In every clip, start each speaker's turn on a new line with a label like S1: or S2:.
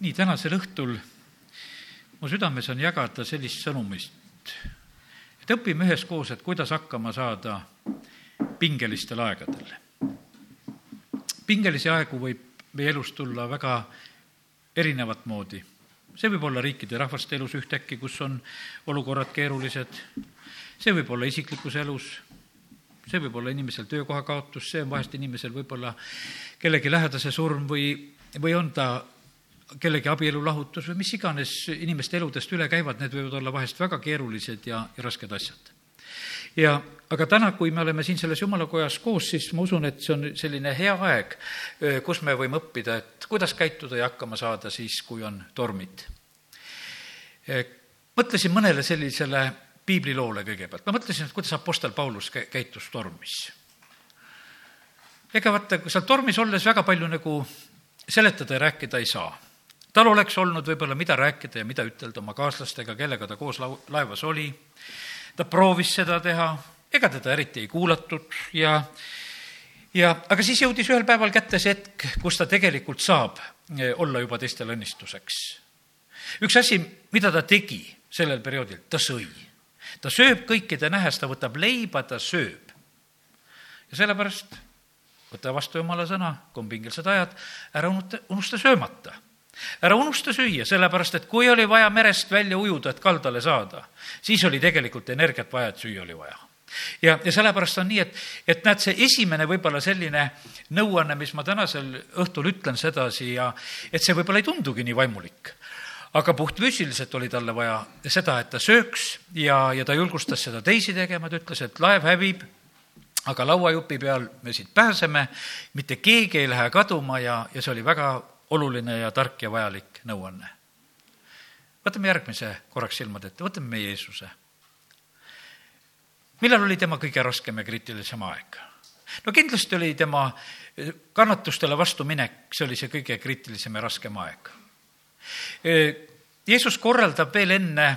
S1: nii, tänasel õhtul mu südames on jagada sellist sõnumist, et õpime üheskoos, et kuidas hakkama saada pingelistel aegadel. pingelisi aegu võib meie elus tulla väga erinevat moodi. see võib olla riikide ja rahvaste elus ühtäkki, kus on olukorrad keerulised, see võib olla isiklikus elus, see võib olla inimesel töökoha kaotus, see on vahest inimesel võib-olla kellegi lähedase surm või, või on ta kellegi abielulahutus või mis iganes inimeste eludest üle käivad, need võivad olla vahest väga keerulised ja, ja rasked asjad. ja aga täna, kui me oleme siin selles jumalakojas koos, siis ma usun, et see on selline hea aeg, kus me võime õppida, et kuidas käituda ja hakkama saada siis, kui on tormid. mõtlesin mõnele sellisele piibliloole kõigepealt, ma mõtlesin, et kuidas Apostel Paulus käitus tormis. ega vaata, seal tormis olles väga palju nagu seletada ja rääkida ei saa tal oleks olnud võib-olla, mida rääkida ja mida ütelda oma kaaslastega, kellega ta koos lau-, laevas oli. ta proovis seda teha, ega teda eriti ei kuulatud ja, ja aga siis jõudis ühel päeval kätte see hetk, kus ta tegelikult saab eh, olla juba teistele õnnistuseks. üks asi, mida ta tegi sellel perioodil, ta sõi. ta sööb kõikide nähes, ta võtab leiba, ta sööb. ja sellepärast võta vastu jumala sõna, kui on pingelised ajad, ära unusta, unusta söömata ära unusta süüa, sellepärast et kui oli vaja merest välja ujuda, et kaldale saada, siis oli tegelikult energiat vaja, et süüa oli vaja. Ja, ja sellepärast on nii, et, et näed, see esimene võib-olla selline nõuanne, mis ma tänasel õhtul ütlen sedasi ja et see võib-olla ei tundugi nii vaimulik, aga puhtfüüsiliselt oli talle vaja seda, et ta sööks ja, ja ta julgustas seda teisi tegema, ta ütles, et laev hävib, aga lauajupi peal me siit pääseme, mitte keegi ei lähe kaduma ja, ja see oli väga oluline ja tark ja vajalik nõuanne. võtame järgmise korraks silmad ette, võtame meie Jeesuse. millal oli tema kõige raskem ja kriitilisem aeg? no kindlasti oli tema kannatustele vastuminek, see oli see kõige kriitilisem ja raskem aeg. Jeesus korraldab veel enne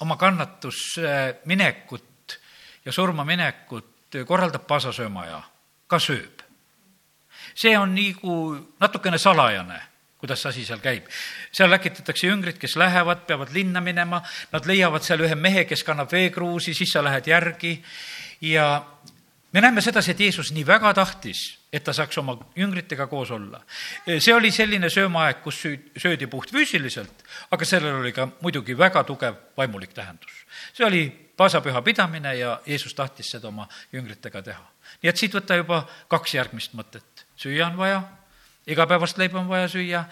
S1: oma kannatusminekut ja surmaminekut, korraldab paasasöömaja, ka sööb see on nagu natukene salajane kuidas see asi seal käib. seal läkitatakse jüngrid, kes lähevad, peavad linna minema, nad leiavad seal ühe mehe, kes kannab veekruusi, siis sa lähed järgi ja me näeme sedasi, et Jeesus nii väga tahtis, et ta saaks oma jüngritega koos olla. see oli selline söömaaeg, kus söödi puhtfüüsiliselt, aga sellel oli ka muidugi väga tugev vaimulik tähendus. see oli paasapüha pidamine ja Jeesus tahtis seda oma jüngritega teha. nii et siit võtta juba kaks järgmist mõtet süüa on vaja, igapäevast leiba on vaja süüa,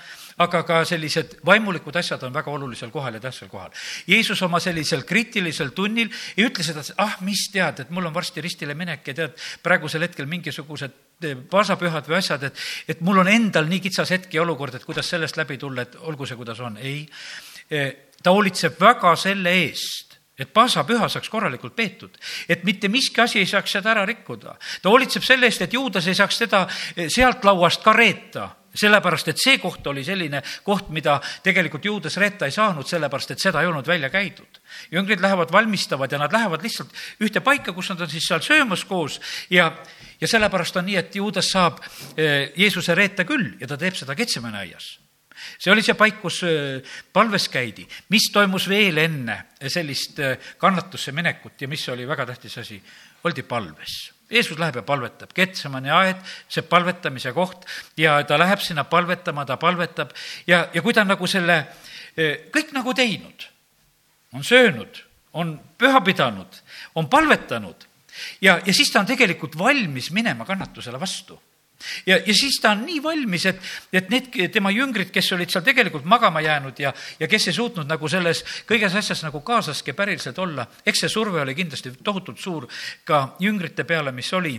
S1: aga ka sellised vaimulikud asjad on väga olulisel kohal ja tähtsal kohal. Jeesus oma sellisel kriitilisel tunnil ei ütle seda, et ah, mis tead, et mul on varsti ristile minek ja tead, praegusel hetkel mingisugused eh, paasapühad või asjad, et, et mul on endal nii kitsas hetk ja olukord, et kuidas sellest läbi tulla, et olgu see, kuidas on. ei, eh, ta hoolitseb väga selle eest, et paasapüha saaks korralikult peetud, et mitte miski asi ei saaks seda ära rikkuda. ta hoolitseb selle eest, et juudas ei saaks teda eh, sealt lauast ka reeta, sellepärast et see koht oli selline koht, mida tegelikult juudas reeta ei saanud, sellepärast et seda ei olnud välja käidud. jüngrid lähevad, valmistavad ja nad lähevad lihtsalt ühte paika, kus nad on siis seal söömas koos ja, ja sellepärast on nii, et juudas saab eh, Jeesuse reeta küll ja ta teeb seda Ketsemane aias see oli see paik, kus äh, palves käidi. mis toimus veel enne sellist äh, kannatusse minekut ja mis oli väga tähtis asi, oldi palves. Jeesus läheb ja palvetab, Ketsemani aed, see palvetamise koht ja ta läheb sinna palvetama, ta palvetab ja, ja kui ta on nagu selle äh, kõik nagu teinud, on söönud, on püha pidanud, on palvetanud ja, ja siis ta on tegelikult valmis minema kannatusele vastu ja, ja siis ta on nii valmis, et, et need tema jüngrid, kes olid seal tegelikult magama jäänud ja, ja kes ei suutnud nagu selles kõiges asjas nagu kaasaski päriselt olla, eks see surve oli kindlasti tohutult suur ka jüngrite peale, mis oli.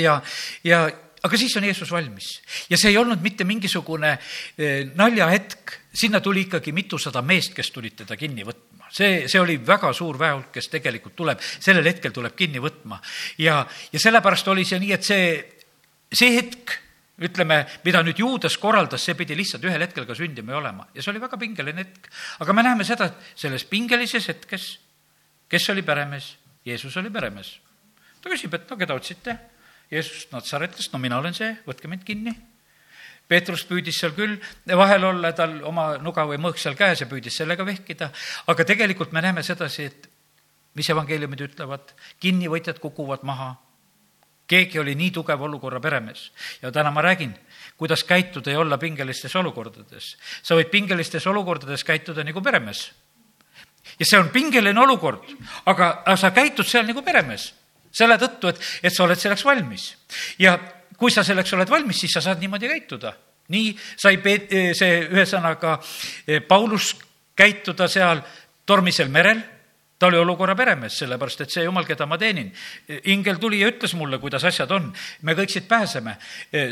S1: ja, ja aga siis on Jeesus valmis ja see ei olnud mitte mingisugune eh, naljahetk, sinna tuli ikkagi mitusada meest, kes tulid teda kinni võtma see, see oli väga suur väehulk, kes tegelikult tuleb, sellel hetkel tuleb kinni võtma. ja, ja sellepärast oli see nii, et see see hetk, ütleme, mida nüüd Juudas korraldas, see pidi lihtsalt ühel hetkel ka sündima ja olema ja see oli väga pingeline hetk. aga me näeme seda, et selles pingelises hetkes, kes oli peremees? Jeesus oli peremees. ta küsib, et no keda otsite? Jeesus Natsaretist, no mina olen see, võtke mind kinni. Peetrus püüdis seal küll vahel olla, tal oma nuga või mõõk seal käes ja püüdis sellega vehkida, aga tegelikult me näeme sedasi, et mis evangeeliumid ütlevad, kinnivõtjad kukuvad maha. Keegi oli nii tugev olukorra peremees ja täna ma räägin, kuidas käituda ja olla pingelistes olukordades. sa võid pingelistes olukordades käituda nagu peremees. ja see on pingeline olukord, aga, aga sa käitud seal nagu peremees. selle tõttu, et, et sa oled selleks valmis. ja kui sa selleks oled valmis, siis sa saad niimoodi käituda. nii sai Peet-, see ühesõnaga Paulus käituda seal tormisel merel ta oli olukorra peremees, sellepärast et see jumal, keda ma teenin, ingel tuli ja ütles mulle, kuidas asjad on. me kõik siit pääseme,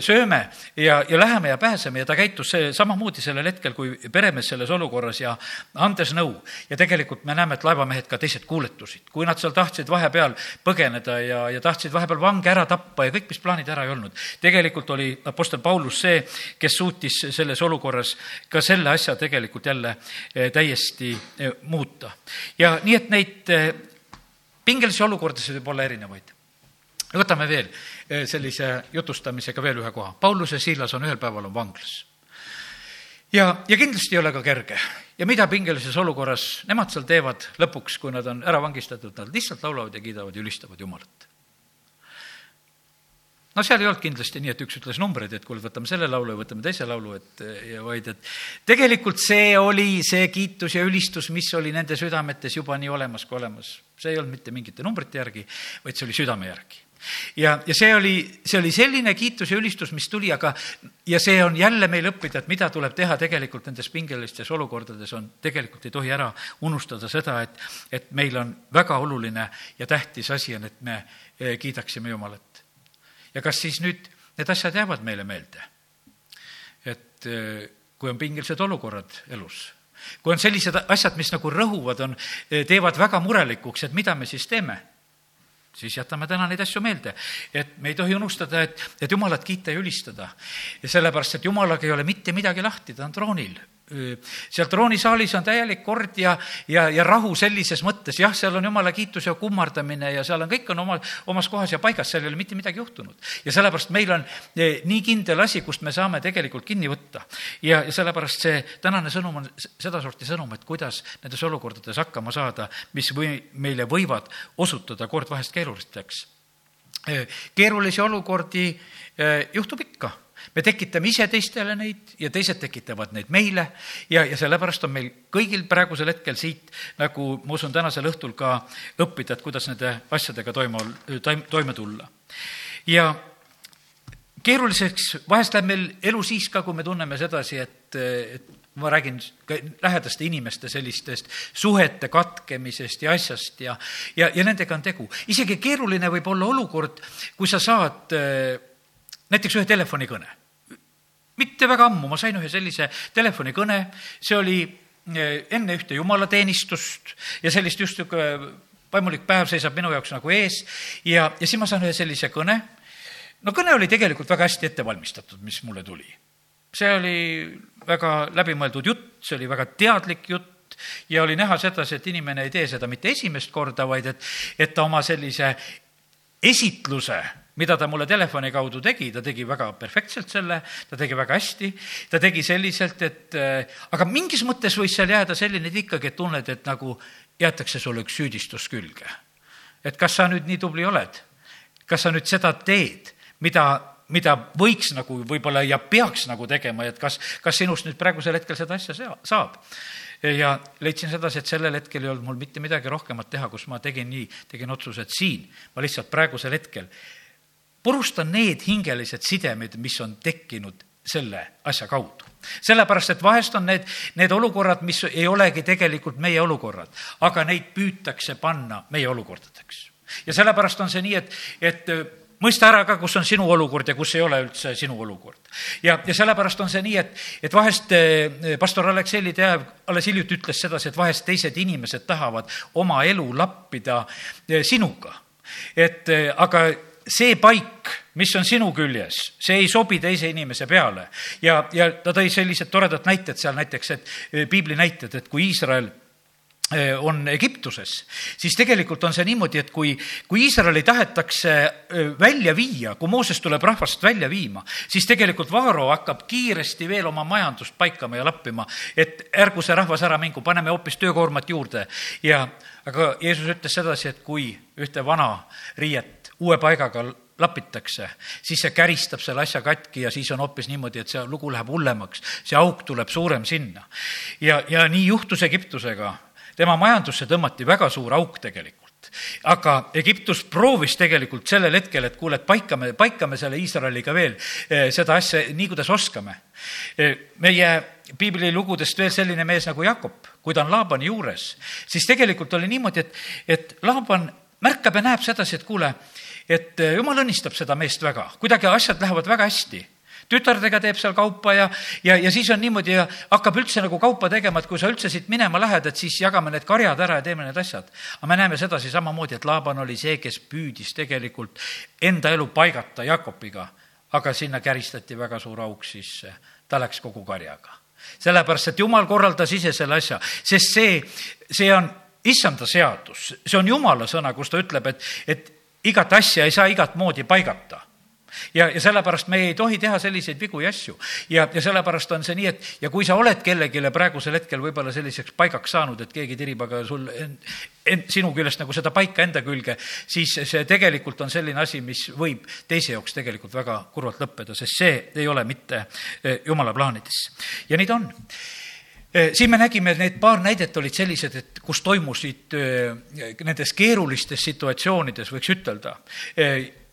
S1: sööme ja, ja läheme ja pääseme ja ta käitus see samamoodi sellel hetkel kui peremees selles olukorras ja andes nõu. ja tegelikult me näeme, et laevamehed ka teised kuuletusid, kui nad seal tahtsid vahepeal põgeneda ja, ja tahtsid vahepeal vange ära tappa ja kõik, mis plaanid ära ei olnud. tegelikult oli Apostel Paulus see, kes suutis selles olukorras ka selle asja tegelikult jälle eh, täiesti eh, muuta. ja nii, et neid eh, pingelisi olukordasid võib olla erinevaid. võtame veel eh, sellise jutustamisega veel ühe koha. Paulus ja Siilas on ühel päeval on vanglas. ja, ja kindlasti ei ole ka kerge. ja mida pingelises olukorras nemad seal teevad lõpuks, kui nad on ära vangistatud, nad lihtsalt laulavad ja kiidavad ja ülistavad Jumalat no seal ei olnud kindlasti nii, et üks ütles numbreid, et kuule, võtame selle laulu ja võtame teise laulu, et ja vaid, et tegelikult see oli see kiitus ja ülistus, mis oli nende südametes juba nii olemas kui olemas. see ei olnud mitte mingite numbrite järgi, vaid see oli südame järgi ja, ja see oli, see oli selline kiitus ja ülistus, mis tuli, aga ja see on jälle meil õppida, et mida tuleb teha tegelikult nendes pingelistes olukordades, on tegelikult ei tohi ära unustada seda, et, et meil on väga oluline ja tähtis asi on, et me eh, kiidaksime Jumalat ja kas siis nüüd need asjad jäävad meile meelde? et eh, kui on pingelised olukorrad elus, kui on sellised asjad, mis nagu rõhuvad, on, eh, teevad väga murelikuks, et mida me siis teeme siis jätame täna neid asju meelde. et me ei tohi unustada, et, et Jumalat kiita ja ülistada. ja sellepärast, et Jumalaga ei ole mitte midagi lahti, ta on troonil seal troonisaalis on täielik kord ja, ja, ja rahu sellises mõttes, jah, seal on jumala kiitus ja kummardamine ja seal on, kõik on oma, omas kohas ja paigas, seal ei ole mitte midagi juhtunud. ja sellepärast meil on nii kindel asi, kust me saame tegelikult kinni võtta. ja, ja sellepärast see tänane sõnum on sedasorti sõnum, et kuidas nendes olukordades hakkama saada, mis või, meile võivad osutuda kord vahest keerulisteks. Keerulisi olukordi juhtub ikka me tekitame ise teistele neid ja teised tekitavad neid meile ja, ja sellepärast on meil kõigil praegusel hetkel siit nagu ma usun, tänasel õhtul ka õppida, et kuidas nende asjadega toime, toime tulla. ja keeruliseks vahest läheb meil elu siis ka, kui me tunneme sedasi, et, et ma räägin ka lähedaste inimeste sellistest suhete katkemisest ja asjast ja, ja, ja nendega on tegu. isegi keeruline võib olla olukord, kui sa saad näiteks ühe telefonikõne mitte väga ammu ma sain ühe sellise telefonikõne, see oli eh, enne ühte jumalateenistust ja sellist just niisugune vaimulik päev seisab minu jaoks nagu ees ja, ja siis ma saan ühe sellise kõne. no kõne oli tegelikult väga hästi ette valmistatud, mis mulle tuli. see oli väga läbimõeldud jutt, see oli väga teadlik jutt ja oli näha sedasi, et inimene ei tee seda mitte esimest korda, vaid et, et ta oma sellise esitluse mida ta mulle telefoni kaudu tegi, ta tegi väga perfektselt selle, ta tegi väga hästi, ta tegi selliselt, et äh, aga mingis mõttes võis seal jääda selline, ikkagi, et tunned, et nagu jäetakse sulle üks süüdistus külge. et kas sa nüüd nii tubli oled? kas sa nüüd seda teed, mida, mida võiks nagu võib-olla ja peaks nagu tegema, et kas, kas sinust nüüd praegusel hetkel seda asja sea-, saab? ja leidsin sedasi, et sellel hetkel ei olnud mul mitte midagi rohkemat teha, kus ma tegin nii, tegin otsuse, et siin ma lihtsalt praegusel hetkel purustan need hingelised sidemed, mis on tekkinud selle asja kaudu. sellepärast, et vahest on need, need olukorrad, mis ei olegi tegelikult meie olukorrad, aga neid püütakse panna meie olukordadeks. ja sellepärast on see nii, et, et mõista ära ka, kus on sinu olukord ja kus ei ole üldse sinu olukord. ja, ja sellepärast on see nii, et, et vahest eh, pastor Aleksei Lidev alles hiljuti ütles sedasi, et vahest teised inimesed tahavad oma elu lappida eh, sinuga. et aga see paik, mis on sinu küljes, see ei sobi teise inimese peale. ja, ja ta tõi sellised toredad näited seal näiteks, et piibli näited, et kui Iisrael eh, on Egiptuses, siis tegelikult on see niimoodi, et kui, kui Iisraeli tahetakse eh, välja viia, kui Mooses tuleb rahvast välja viima, siis tegelikult Vaaro hakkab kiiresti veel oma majandust paikama ja lappima, et ärgu see rahvas ära mingu, paneme hoopis töökoormat juurde. ja aga Jeesus ütles sedasi, et kui ühte vana riiet uue paigaga lapitakse, siis see käristab selle asja katki ja siis on hoopis niimoodi, et see lugu läheb hullemaks, see auk tuleb suurem sinna. ja, ja nii juhtus Egiptusega, tema majandusse tõmmati väga suur auk tegelikult aga Egiptus proovis tegelikult sellel hetkel, et kuule, et paikame, paikame selle Iisraeliga veel eh, seda asja nii, kuidas oskame. Eh, meie piiblilugudest veel selline mees nagu Jakob, kui ta on Laabani juures, siis tegelikult oli niimoodi, et, et Laaban märkab ja näeb sedasi, et kuule, et eh, jumal õnnistab seda meest väga, kuidagi asjad lähevad väga hästi. Tütardega teeb seal kaupa ja, ja, ja siis on niimoodi ja hakkab üldse nagu kaupa tegema, et kui sa üldse siit minema lähed, et siis jagame need karjad ära ja teeme need asjad. aga me näeme sedasi samamoodi, et Laaban oli see, kes püüdis tegelikult enda elu paigata Jakobiga, aga sinna käristati väga suur auk sisse, ta läks kogu karjaga. sellepärast, et jumal korraldas ise selle asja, sest see, see on issanda seadus, see on jumala sõna, kus ta ütleb, et, et igat asja ei saa igat moodi paigata ja, ja sellepärast me ei tohi teha selliseid vigu ja asju. ja, ja sellepärast on see nii, et ja kui sa oled kellelegi praegusel hetkel võib-olla selliseks paigaks saanud, et keegi tirib aga sul en, en, sinu küljest nagu seda paika enda külge, siis see tegelikult on selline asi, mis võib teise jaoks tegelikult väga kurvalt lõppeda, sest see ei ole mitte eh, jumala plaanides. ja nii ta on siin me nägime, need paar näidet olid sellised, et kus toimusid nendes keerulistes situatsioonides, võiks ütelda,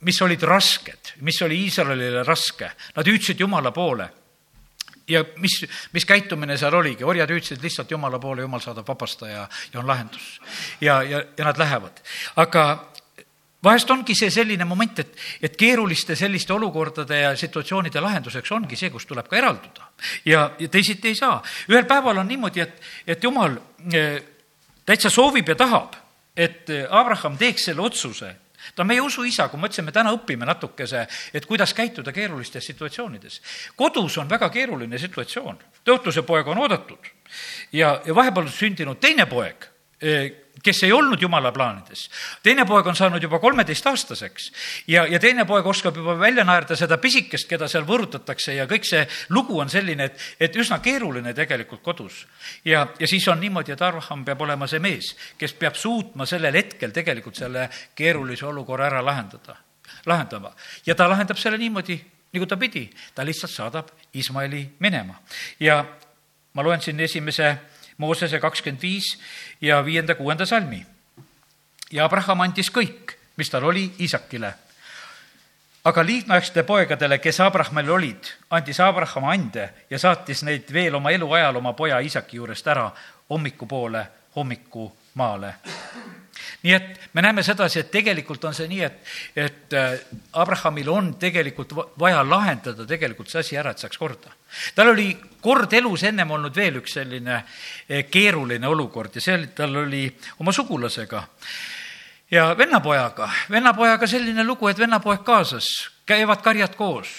S1: mis olid rasked, mis oli Iisraelile raske. Nad hüüdsid Jumala poole ja mis, mis käitumine seal oligi, orjad hüüdsid lihtsalt Jumala poole, Jumal saadab vabastaja ja on lahendus. ja, ja, ja nad lähevad. aga vahest ongi see selline moment, et, et keeruliste selliste olukordade ja situatsioonide lahenduseks ongi see, kus tuleb ka eralduda. ja, ja teisiti ei saa. ühel päeval on niimoodi, et, et jumal eh, täitsa soovib ja tahab, et eh, Abraham teeks selle otsuse, ta on meie usuisa, kui me täna õpime natukese, et kuidas käituda keerulistes situatsioonides. kodus on väga keeruline situatsioon, tõotuse poeg on oodatud ja, ja vahepeal sündinud teine poeg kes ei olnud jumala plaanides. teine poeg on saanud juba kolmeteistaastaseks ja, ja teine poeg oskab juba välja naerda seda pisikest, keda seal võõrutatakse ja kõik see lugu on selline, et, et üsna keeruline tegelikult kodus. ja, ja siis on niimoodi, et Abraham peab olema see mees, kes peab suutma sellel hetkel tegelikult selle keerulise olukorra ära lahendada, lahendama. ja ta lahendab selle niimoodi, nagu ta pidi, ta lihtsalt saadab Ismaeli minema ja ma loen siin esimese Moosese kakskümmend viis ja viienda-kuuenda salmi. ja Abraham andis kõik, mis tal oli, Iisakile. aga liitmaaegsete poegadele, kes Abrahamil olid, andis Abraham ande ja saatis neid veel oma eluajal oma poja Iisaki juurest ära hommikupoole hommikumaale nii et me näeme sedasi, et tegelikult on see nii, et, et äh, Abrahamil on tegelikult vaja lahendada tegelikult see asi ära, et saaks korda. tal oli kord elus ennem olnud veel üks selline äh, keeruline olukord ja see oli, tal oli oma sugulasega ja vennapojaga, vennapojaga selline lugu, et vennapoeg kaasas, käivad karjad koos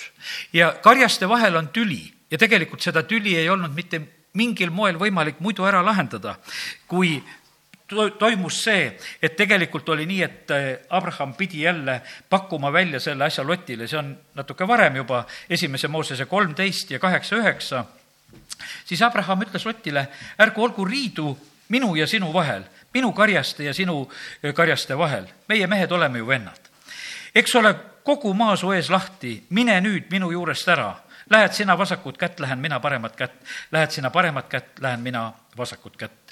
S1: ja karjaste vahel on tüli ja tegelikult seda tüli ei olnud mitte mingil moel võimalik muidu ära lahendada, kui toimus see, et tegelikult oli nii, et äh, Abraham pidi jälle pakkuma välja selle asja Lotile, see on natuke varem juba, esimese Moosese kolmteist ja kaheksa, üheksa, siis Abraham ütles Lotile, ärgu olgu riidu minu ja sinu vahel, minu karjaste ja sinu äh, karjaste vahel, meie mehed oleme ju vennad. eks ole kogu maa su ees lahti, mine nüüd minu juurest ära, lähed sina vasakut kätt, lähen mina paremat kätt, lähed sina paremat kätt, lähen mina vasakut kätt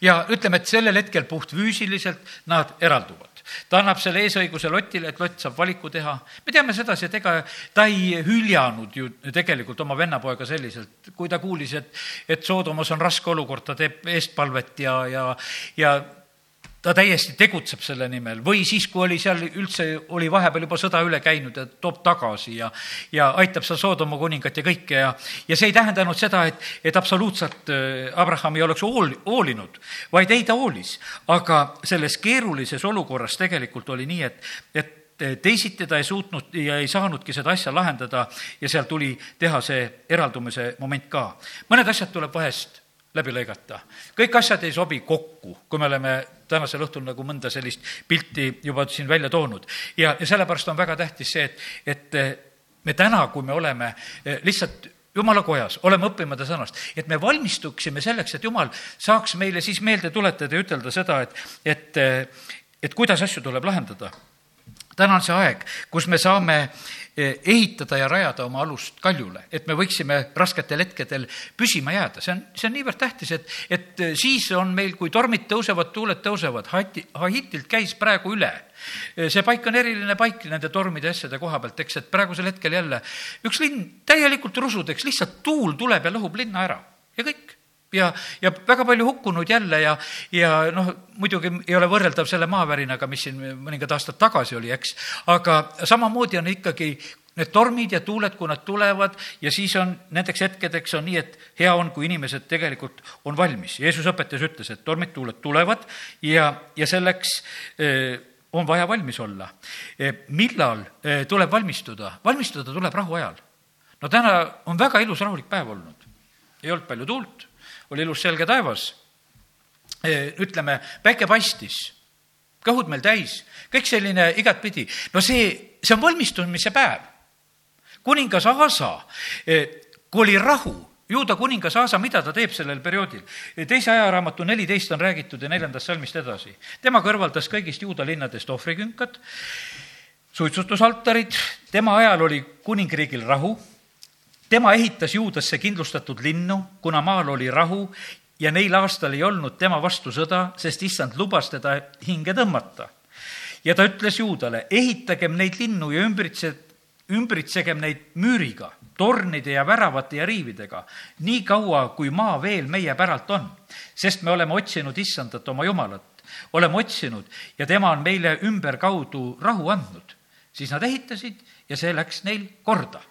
S1: ja ütleme, et sellel hetkel puhtfüüsiliselt nad eralduvad ta annab selle eesõiguse Lotile, et Lott saab valiku teha. me teame sedasi, et ega ta ei hüljanud ju tegelikult oma vennapoega selliselt, kui ta kuulis, et, et Soodomas on raske olukord, ta teeb eestpalvet ja, ja, ja ta täiesti tegutseb selle nimel või siis, kui oli seal üldse, oli vahepeal juba sõda üle käinud ja toob tagasi ja, ja aitab seal Soodoma kuningat ja kõike ja, ja see ei tähendanud seda, et, et absoluutselt äh, Abraham ei oleks hool-, hoolinud, vaid ei, ta hoolis. aga selles keerulises olukorras tegelikult oli nii, et, et teisiti ta ei suutnud ja ei saanudki seda asja lahendada ja seal tuli teha see eraldumise moment ka. mõned asjad tuleb vahest läbi lõigata. kõik asjad ei sobi kokku, kui me oleme tänasel õhtul nagu mõnda sellist pilti juba siin välja toonud. ja, ja sellepärast on väga tähtis see, et, et me täna, kui me oleme lihtsalt jumala kojas, oleme õppima ta sõnast, et me valmistuksime selleks, et jumal saaks meile siis meelde tuletada ja ütelda seda, et, et, et kuidas asju tuleb lahendada. Täna on see aeg, kus me saame Eh, ehitada ja rajada oma alust kaljule, et me võiksime rasketel hetkedel püsima jääda, see on, see on niivõrd tähtis, et, et eh, siis on meil, kui tormid tõusevad, tuuled tõusevad, Haiti, Haitilt käis praegu üle. Eh, see paik on eriline paik nende tormide ja asjade koha pealt, eks, et praegusel hetkel jälle üks linn täielikult rusudeks, lihtsalt tuul tuleb ja lõhub linna ära. Ja kõik ja, ja väga palju hukkunud jälle ja, ja noh, muidugi ei ole võrreldav selle maavärinaga, mis siin mõningad aastad tagasi oli, eks, aga samamoodi on ikkagi need tormid ja tuuled, kui nad tulevad ja siis on nendeks hetkedeks on nii, et hea on, kui inimesed tegelikult on valmis. Jeesus õpetas, ütles, et tormid, tuuled tulevad ja, ja selleks eh, on vaja valmis olla. Eh, millal eh, tuleb valmistuda? valmistuda tuleb rahuajal. no täna on väga ilus rahulik päev olnud. ei olnud palju tuult oli ilus selge taevas. ütleme, päike paistis, kõhud meil täis, kõik selline igatpidi. no see, see on valmistumise päev. kuningas Aasa, kui oli rahu, juuda kuningas Aasa, mida ta teeb sellel perioodil? teise ajaraamatu neliteist on räägitud ja neljandast salmist edasi. tema kõrvaldas kõigist juuda linnadest ohvrikünkad, suitsutusaltarid, tema ajal oli kuningriigil rahu tema ehitas juudasse kindlustatud linnu, kuna maal oli rahu ja neil aastal ei olnud tema vastu sõda, sest issand lubas teda hinge tõmmata. ja ta ütles juudale, ehitagem neid linnu ja ümbritse, ümbritsegem neid müüriga, tornide ja väravate ja riividega, nii kaua, kui maa veel meie päralt on. sest me oleme otsinud issandat, oma Jumalat, oleme otsinud ja tema on meile ümberkaudu rahu andnud. siis nad ehitasid ja see läks neil korda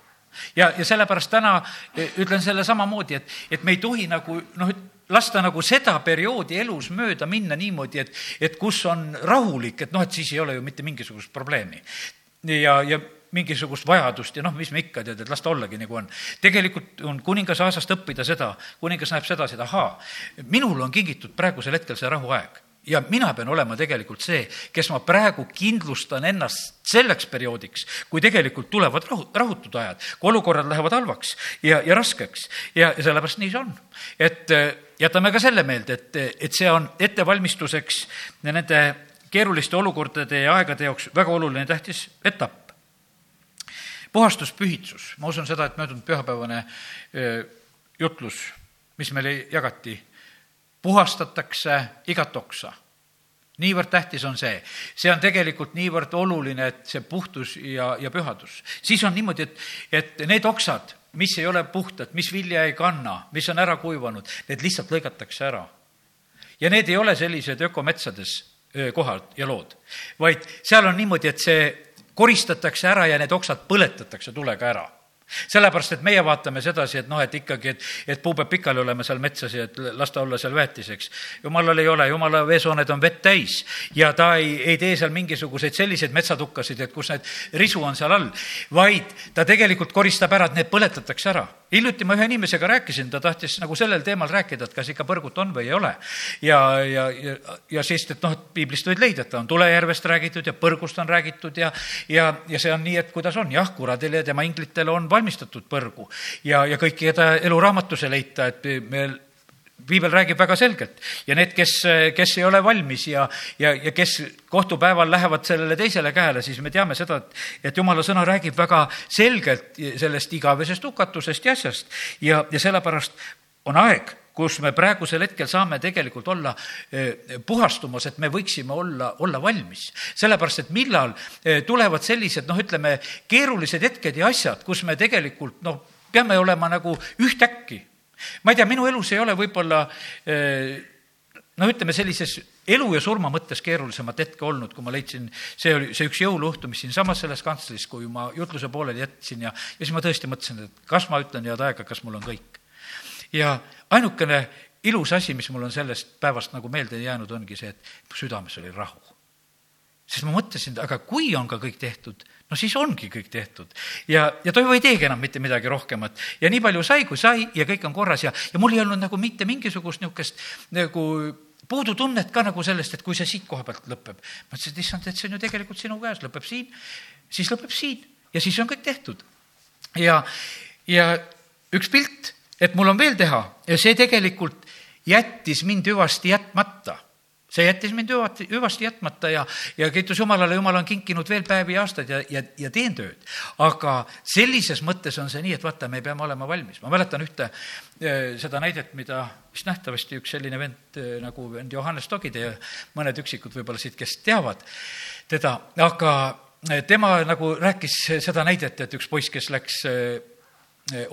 S1: ja, ja sellepärast täna e, ütlen selle samamoodi, et, et me ei tohi nagu noh, lasta nagu seda perioodi elus mööda minna niimoodi, et, et kus on rahulik, et noh, et siis ei ole ju mitte mingisugust probleemi. ja, ja mingisugust vajadust ja noh, mis me ikka tead, et las ta ollagi nagu on. tegelikult on kuningas Aasast õppida seda, kuningas näeb sedasi, et ahaa, minul on kingitud praegusel hetkel see rahuaeg ja mina pean olema tegelikult see, kes ma praegu kindlustan ennast selleks perioodiks, kui tegelikult tulevad rahu, rahutud ajad, kui olukorrad lähevad halvaks ja, ja raskeks ja, ja sellepärast nii see on. et äh, jätame ka selle meelde, et, et see on ettevalmistuseks nende keeruliste olukordade ja aegade jaoks väga oluline, tähtis etapp. puhastuspühitsus, ma usun seda, et möödunud pühapäevane äh, jutlus, mis meile jagati puhastatakse igat oksa. niivõrd tähtis on see, see on tegelikult niivõrd oluline, et see puhtus ja, ja pühadus. siis on niimoodi, et, et need oksad, mis ei ole puhtad, mis vilja ei kanna, mis on ära kuivanud, need lihtsalt lõigatakse ära. ja need ei ole sellised ökometsades kohad ja lood, vaid seal on niimoodi, et see koristatakse ära ja need oksad põletatakse tulega ära sellepärast, et meie vaatame sedasi, et noh, et ikkagi, et, et puu peab pikali olema seal metsas ja et las ta olla seal väetiseks. jumalal ei ole, jumala veesooned on vett täis ja ta ei, ei tee seal mingisuguseid selliseid metsatukkasid, et kus need risu on seal all, vaid ta tegelikult koristab ära, et need põletatakse ära hiljuti ma ühe inimesega rääkisin, ta tahtis nagu sellel teemal rääkida, et kas ikka põrgut on või ei ole. ja, ja, ja, ja siis, et noh, et piiblist võid leida, et ta on tulejärvest räägitud ja põrgust on räägitud ja, ja, ja see on nii, et kuidas on, jah, kuradile ja tema inglitele on valmistatud põrgu. ja, ja kõiki, keda eluraamatus ei leita, et me piibel räägib väga selgelt ja need, kes, kes ei ole valmis ja, ja, ja kes kohtupäeval lähevad sellele teisele käele, siis me teame seda, et, et jumala sõna räägib väga selgelt sellest igavesest hukatusest ja asjast ja, ja sellepärast on aeg kus me praegusel hetkel saame tegelikult olla eh, puhastumas, et me võiksime olla, olla valmis. sellepärast, et millal eh, tulevad sellised noh, ütleme, keerulised hetked ja asjad, kus me tegelikult noh, peame olema nagu ühtäkki ma ei tea, minu elus ei ole võib-olla noh, ütleme sellises elu ja surma mõttes keerulisemat hetke olnud, kui ma leidsin, see oli see üks jõuluõhtu, mis siinsamas selles kantslis, kui ma jutluse pooleli jätsin ja, ja siis ma tõesti mõtlesin, et kas ma ütlen head aega, kas mul on kõik. ja ainukene ilus asi, mis mul on sellest päevast nagu meelde jäänud, ongi see, et südames oli rahu. sest ma mõtlesin, aga kui on ka kõik tehtud, no siis ongi kõik tehtud. ja, ja Toivo ei teegi enam mitte midagi rohkemat ja nii palju sai, kui sai ja kõik on korras ja, ja mul ei olnud nagu mitte mingisugust niisugust nagu puudutunnet ka nagu sellest, et kui see siit koha pealt lõpeb. ma ütlesin, et issand, et see on ju tegelikult sinu käes, lõpeb siin, siis lõpeb siin ja siis on kõik tehtud. ja, ja üks pilt, et mul on veel teha ja see tegelikult jättis mind hüvasti jätmata see jättis mind hüvasti, hüvasti jätmata ja, ja kiitus Jumalale, Jumal on kinkinud veel päevi ja aastaid ja, ja, ja teen tööd. aga sellises mõttes on see nii, et vaata, me peame olema valmis. ma mäletan ühte eh, seda näidet, mida vist nähtavasti üks selline vend eh, nagu vend Johannes Togide ja mõned üksikud võib-olla siit, kes teavad teda, aga eh, tema nagu rääkis seda näidet, et üks poiss, kes läks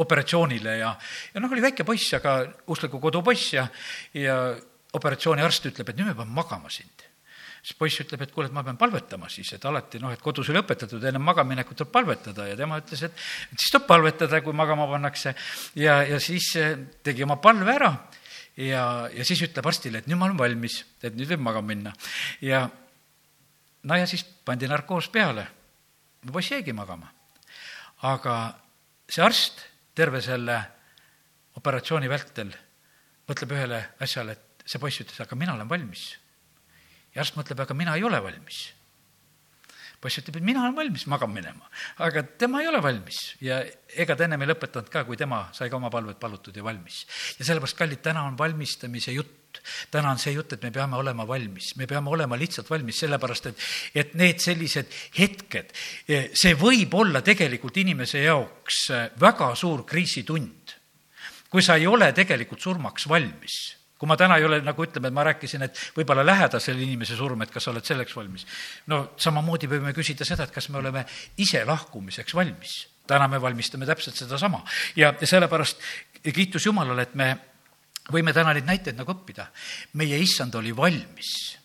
S1: operatsioonile ja, ja noh, oli väike poiss, aga uskliku kodu poiss ja, ja operatsiooniarst ütleb, et nüüd me peame magama sind siis poiss ütleb, et kuule, et ma pean palvetama siis, et alati noh, et kodus oli õpetatud, enne magamaminekut tuleb palvetada ja tema ütles, et, siis tuleb palvetada, kui magama pannakse. ja, ja siis eh, tegi oma palve ära ja, ja siis ütleb arstile, et nüüd ma olen valmis, et nüüd võib magama minna. ja no ja siis pandi narkoos peale. poiss jäigi magama. aga see arst terve selle operatsiooni vältel mõtleb ühele asjale, et see poiss ütles, aga mina olen valmis. ja arst mõtleb, aga mina ei ole valmis. poiss ütleb, et mina olen valmis magama minema, aga tema ei ole valmis ja ega ta ennem ei lõpetanud ka, kui tema sai ka oma palved palutud ja valmis. ja sellepärast, kallid, täna on valmistamise jutt täna on see jutt, et me peame olema valmis, me peame olema lihtsalt valmis, sellepärast et, et need sellised hetked, see võib olla tegelikult inimese jaoks väga suur kriisitund, kui sa ei ole tegelikult surmaks valmis kui ma täna ei ole, nagu ütleme, et ma rääkisin, et võib-olla lähedasel inimese surm, et kas sa oled selleks valmis. no samamoodi võime küsida seda, et kas me oleme ise lahkumiseks valmis. täna me valmistame täpselt sedasama ja sellepärast kiitus Jumalale, et me võime täna neid näiteid nagu õppida. meie issand oli valmis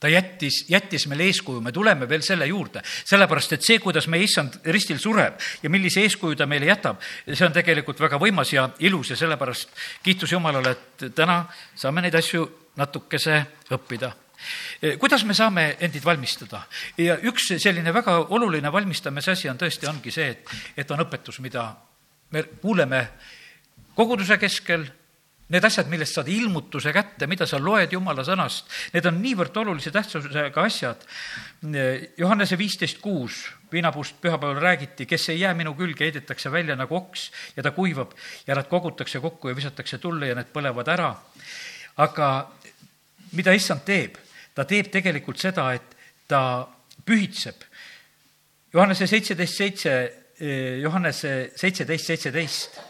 S1: ta jättis, jättis meile eeskuju, me tuleme veel selle juurde, sellepärast et see, kuidas meie issand ristil sureb ja millise eeskuju ta meile jätab, see on tegelikult väga võimas ja ilus ja sellepärast kiitus Jumalale, et täna saame neid asju natukese õppida kuidas me saame endid valmistada? ja üks selline väga oluline valmistamise asi on tõesti, ongi see, et, et on õpetus, mida me kuuleme koguduse keskel, Need asjad, millest saad ilmutuse kätte, mida sa loed Jumala sõnast, need on niivõrd olulise tähtsusega asjad. Johannese viisteist kuus, viinapuust pühapäeval räägiti, kes ei jää minu külge, heidetakse välja nagu oks ja ta kuivab ja nad kogutakse kokku ja visatakse tulle ja need põlevad ära. aga mida issand teeb? ta teeb tegelikult seda, et ta pühitseb. Johannese seitseteist seitse, Johannese seitseteist seitseteist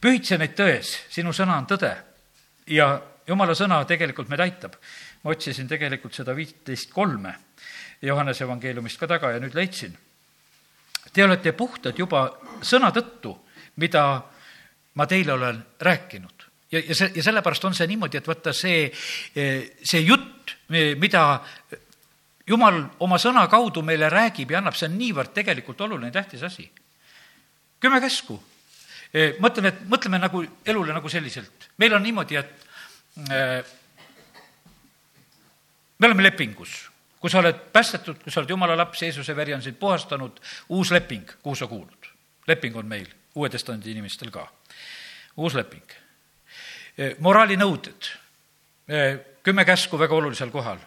S1: pühitse neid tões, sinu sõna on tõde. ja jumala sõna tegelikult meid aitab. ma otsisin tegelikult seda viiteist kolme Johannese evangeeliumist ka taga ja nüüd leidsin. Te olete puhtad juba sõna tõttu, mida ma teile olen rääkinud. ja, ja see, ja sellepärast on see niimoodi, et vaata see, see jutt, mida jumal oma sõna kaudu meile räägib ja annab, see on niivõrd tegelikult oluline, tähtis asi. kümme käsku mõtleme, et mõtleme nagu elule nagu selliselt. meil on niimoodi, et äh, me oleme lepingus, kui sa oled päästetud, kui sa oled jumala laps, Jeesuse veri on sind puhastanud, uus leping, kuhu sa kuulud. leping on meil, Uue Testamendi inimestel ka. uus leping. moraalinõuded, kümme käsku väga olulisel kohal.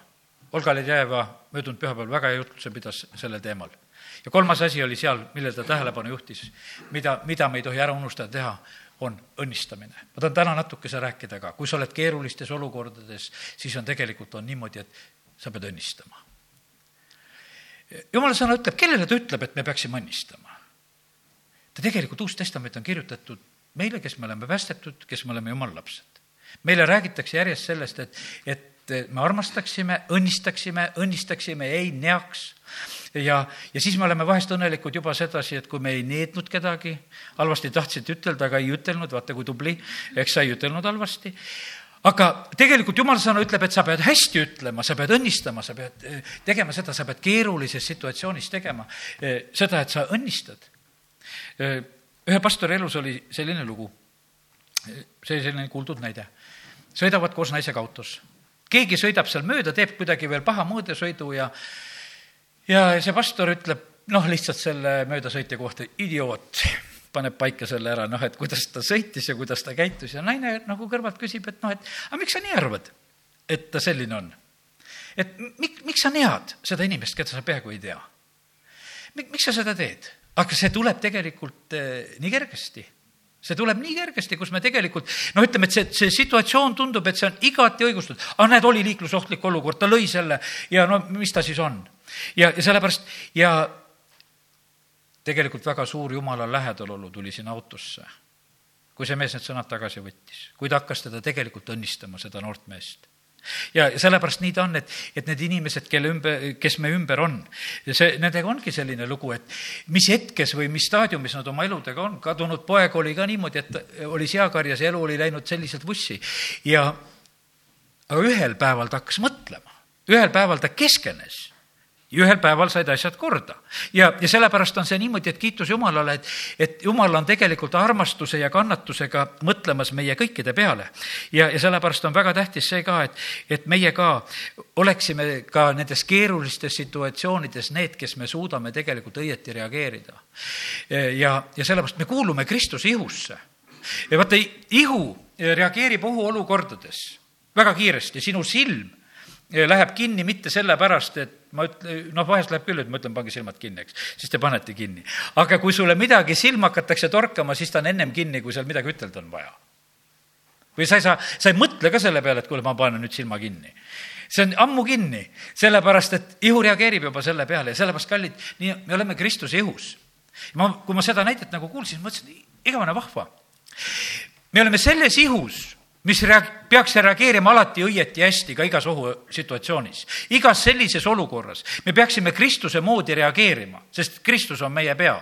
S1: Olga Ledjajeva möödunud pühapäeval väga hea jutluse pidas sellel teemal ja kolmas asi oli seal, millele ta tähelepanu juhtis, mida, mida me ei tohi ära unustada teha, on õnnistamine. ma tahan täna natukese rääkida ka, kui sa oled keerulistes olukordades, siis on tegelikult, on niimoodi, et sa pead õnnistama. jumala sõna ütleb, kellele ta ütleb, et me peaksime õnnistama? ta tegelikult, Uus Testament on kirjutatud meile, kes me oleme päästetud, kes me oleme jumala lapsed. meile räägitakse järjest sellest, et, et me armastaksime, õnnistaksime, õnnistaksime, ei neaks ja, ja siis me oleme vahest õnnelikud juba sedasi, et kui me ei neetnud kedagi, halvasti tahtsid ütelda, aga ei ütelnud, vaata kui tubli, eks sa ei ütelnud halvasti aga tegelikult jumala sõna ütleb, et sa pead hästi ütlema, sa pead õnnistama, sa pead eh, tegema seda, sa pead keerulises situatsioonis tegema eh, seda, et sa õnnistad. Eh, ühe pastori elus oli selline lugu, see selline kuuldud näide. sõidavad koos naisega autos. Keegi sõidab seal mööda, teeb kuidagi veel paha mõõdesõidu ja ja see pastor ütleb noh, lihtsalt selle möödasõitja kohta, idioot, paneb paika selle ära, noh, et kuidas ta sõitis ja kuidas ta käitus ja naine nagu kõrvalt küsib, et noh, et aga miks sa nii arvad, et ta selline on? et mik-, miks sa nead seda inimest, keda sa peaaegu ei tea? miks sa seda teed? aga see tuleb tegelikult eh, nii kergesti see tuleb nii kergesti, kus me tegelikult noh, ütleme, et see, see situatsioon tundub, et see on igati õigustatud. aga näed, oli liiklusohtlik olukord, ta lõi selle ja no mis ta siis on? ja, ja sellepärast ja tegelikult väga suur jumala lähedalolu tuli sinna autosse. kui see mees need sõnad tagasi võttis, kui ta hakkas teda tegelikult õnnistama, seda noort meest ja sellepärast nii ta on, et, et need inimesed, kelle ümber, kes me ümber on, see, nendega ongi selline lugu, et mis hetkes või mis staadiumis nad oma eludega on, kadunud poeg oli ka niimoodi, et oli seakarjas ja elu oli läinud selliselt vussi. Ja aga ühel päeval ta hakkas mõtlema, ühel päeval ta keskenes ja ühel päeval said asjad korda. ja, ja sellepärast on see niimoodi, et kiitus Jumalale, et, et Jumal on tegelikult armastuse ja kannatusega mõtlemas meie kõikide peale. ja, ja sellepärast on väga tähtis see ka, et, et meie ka oleksime ka nendes keerulistes situatsioonides need, kes me suudame tegelikult õieti reageerida. ja, ja sellepärast me kuulume Kristuse ihusse. ja vaata, ihu reageerib ohuolukordades väga kiiresti, sinu silm läheb kinni mitte sellepärast, et ma ütlen, noh, vahest läheb küll, et ma ütlen, pange silmad kinni, eks, siis te panete kinni. aga kui sulle midagi silma hakatakse torkama, siis ta on ennem kinni, kui seal midagi ütelda on vaja. või sa ei saa, sa ei mõtle ka selle peale, et kuule, ma panen nüüd silma kinni. see on ammu kinni, sellepärast et ihu reageerib juba selle peale ja sellepärast, kallid, nii, me oleme Kristuse ihus. ma, kui ma seda näidet nagu kuulsin, mõtlesin, igavene vahva. me oleme selles ihus mis reag-, peaks reageerima alati õieti hästi ka igas ohusituatsioonis. igas sellises olukorras me peaksime Kristuse moodi reageerima, sest Kristus on meie pea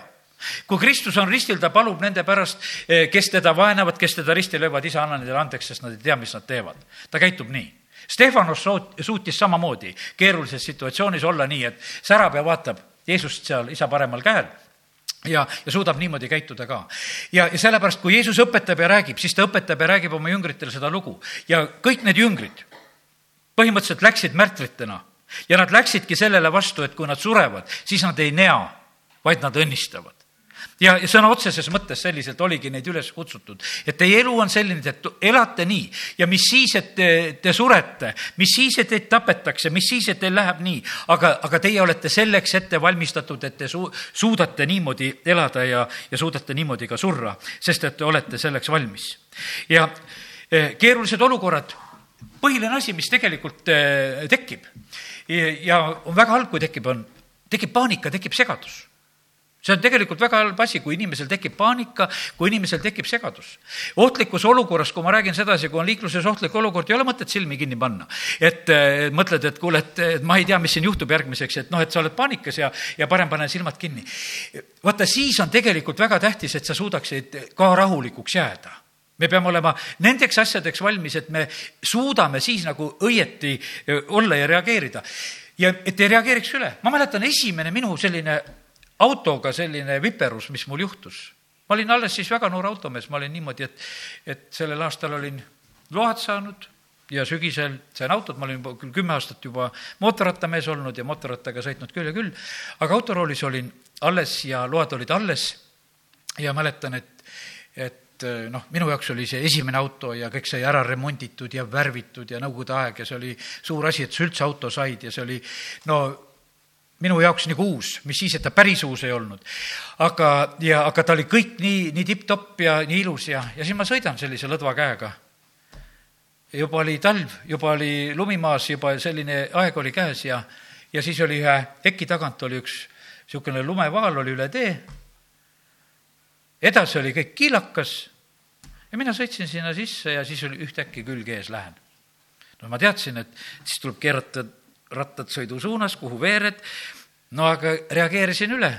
S1: kui Kristus on ristil, ta palub nende pärast, eh, kes teda vaenavad, kes teda ristil löövad, isa, anna nendele andeks, sest nad ei tea, mis nad teevad. ta käitub nii. Stefanos suutis samamoodi keerulises situatsioonis olla nii, et särab ja vaatab Jeesust seal isa paremal käel ja, ja suudab niimoodi käituda ka. ja, ja sellepärast, kui Jeesus õpetab ja räägib, siis ta õpetab ja räägib oma jüngritele seda lugu. Ja kõik need jüngrid põhimõtteliselt läksid märtritena. Ja nad läksidki sellele vastu, et kui nad surevad, siis nad ei nea, vaid nad õnnistavad ja, ja sõna otseses mõttes selliselt oligi neid üles kutsutud, et teie elu on selline, et elate nii. Ja mis siis, et te, te surete, mis siis, et teid tapetakse, mis siis, et teil läheb nii, aga, aga teie olete selleks ette valmistatud, et te su-, suudate niimoodi elada ja, ja suudate niimoodi ka surra, sest et te olete selleks valmis. ja eh, keerulised olukorrad, põhiline asi, mis tegelikult eh, tekib ja on väga halb, kui tekib, on, tekib paanika, tekib segadus see on tegelikult väga halb asi, kui inimesel tekib paanika, kui inimesel tekib segadus. ohtlikus olukorras, kui ma räägin sedasi, kui on liikluses ohtlik olukord, ei ole mõtet silmi kinni panna. et äh, mõtled, et kuule, et, et ma ei tea, mis siin juhtub järgmiseks, et noh, et sa oled paanikas ja, ja parem pane silmad kinni. vaata, siis on tegelikult väga tähtis, et sa suudaksid ka rahulikuks jääda me peame olema nendeks asjadeks valmis, et me suudame siis nagu õieti äh, olla ja reageerida. ja et ei reageeriks üle. ma mäletan, esimene minu selline autoga selline viperus, mis mul juhtus. ma olin alles siis väga noor automees, ma olin niimoodi, et, et sellel aastal olin load saanud ja sügisel sain autot, ma olin juba küll kümme aastat juba mootorrattamees olnud ja mootorrattaga sõitnud küll ja küll, aga autoroolis olin alles ja load olid alles. Ja mäletan, et, et noh, minu jaoks oli see esimene auto ja kõik sai ära remonditud ja värvitud ja Nõukogude aeg ja see oli suur asi, et sa üldse auto said ja see oli no minu jaoks nagu uus, mis siis, et ta päris uus ei olnud. aga, ja, aga ta oli kõik nii, nii tipp-topp ja nii ilus ja, ja siis ma sõidan sellise lõdva käega. juba oli talv, juba oli lumi maas, juba selline aeg oli käes ja, ja siis oli ühe teki tagant oli üks niisugune lumevaal oli üle tee. edasi oli kõik kiilakas ja mina sõitsin sinna sisse ja siis oli ühtäkki külg ees lähen. no ma teadsin, et siis tuleb keerata rattad sõidu suunas, kuhu veered, no aga reageerisin üle.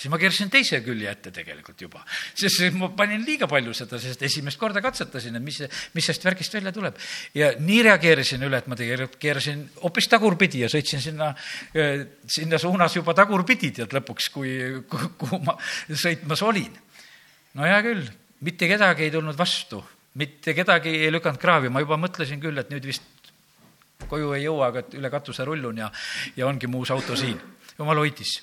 S1: Siis ma keerasin teise külje ette tegelikult juba, sest ma panin liiga palju seda, sest esimest korda katsetasin, et mis, mis sellest värgist välja tuleb. ja nii reageerisin üle, et ma tegelikult keerasin hoopis tagurpidi ja sõitsin sinna, sinna suunas juba tagurpidi tead lõpuks, kui, kuhu ma sõitmas olin. no hea küll, mitte kedagi ei tulnud vastu, mitte kedagi ei lükanud kraavi, ma juba mõtlesin küll, et nüüd vist koju ei jõua, aga üle katuse rullun ja, ja ongi mu uus auto siin. jumal hoidis.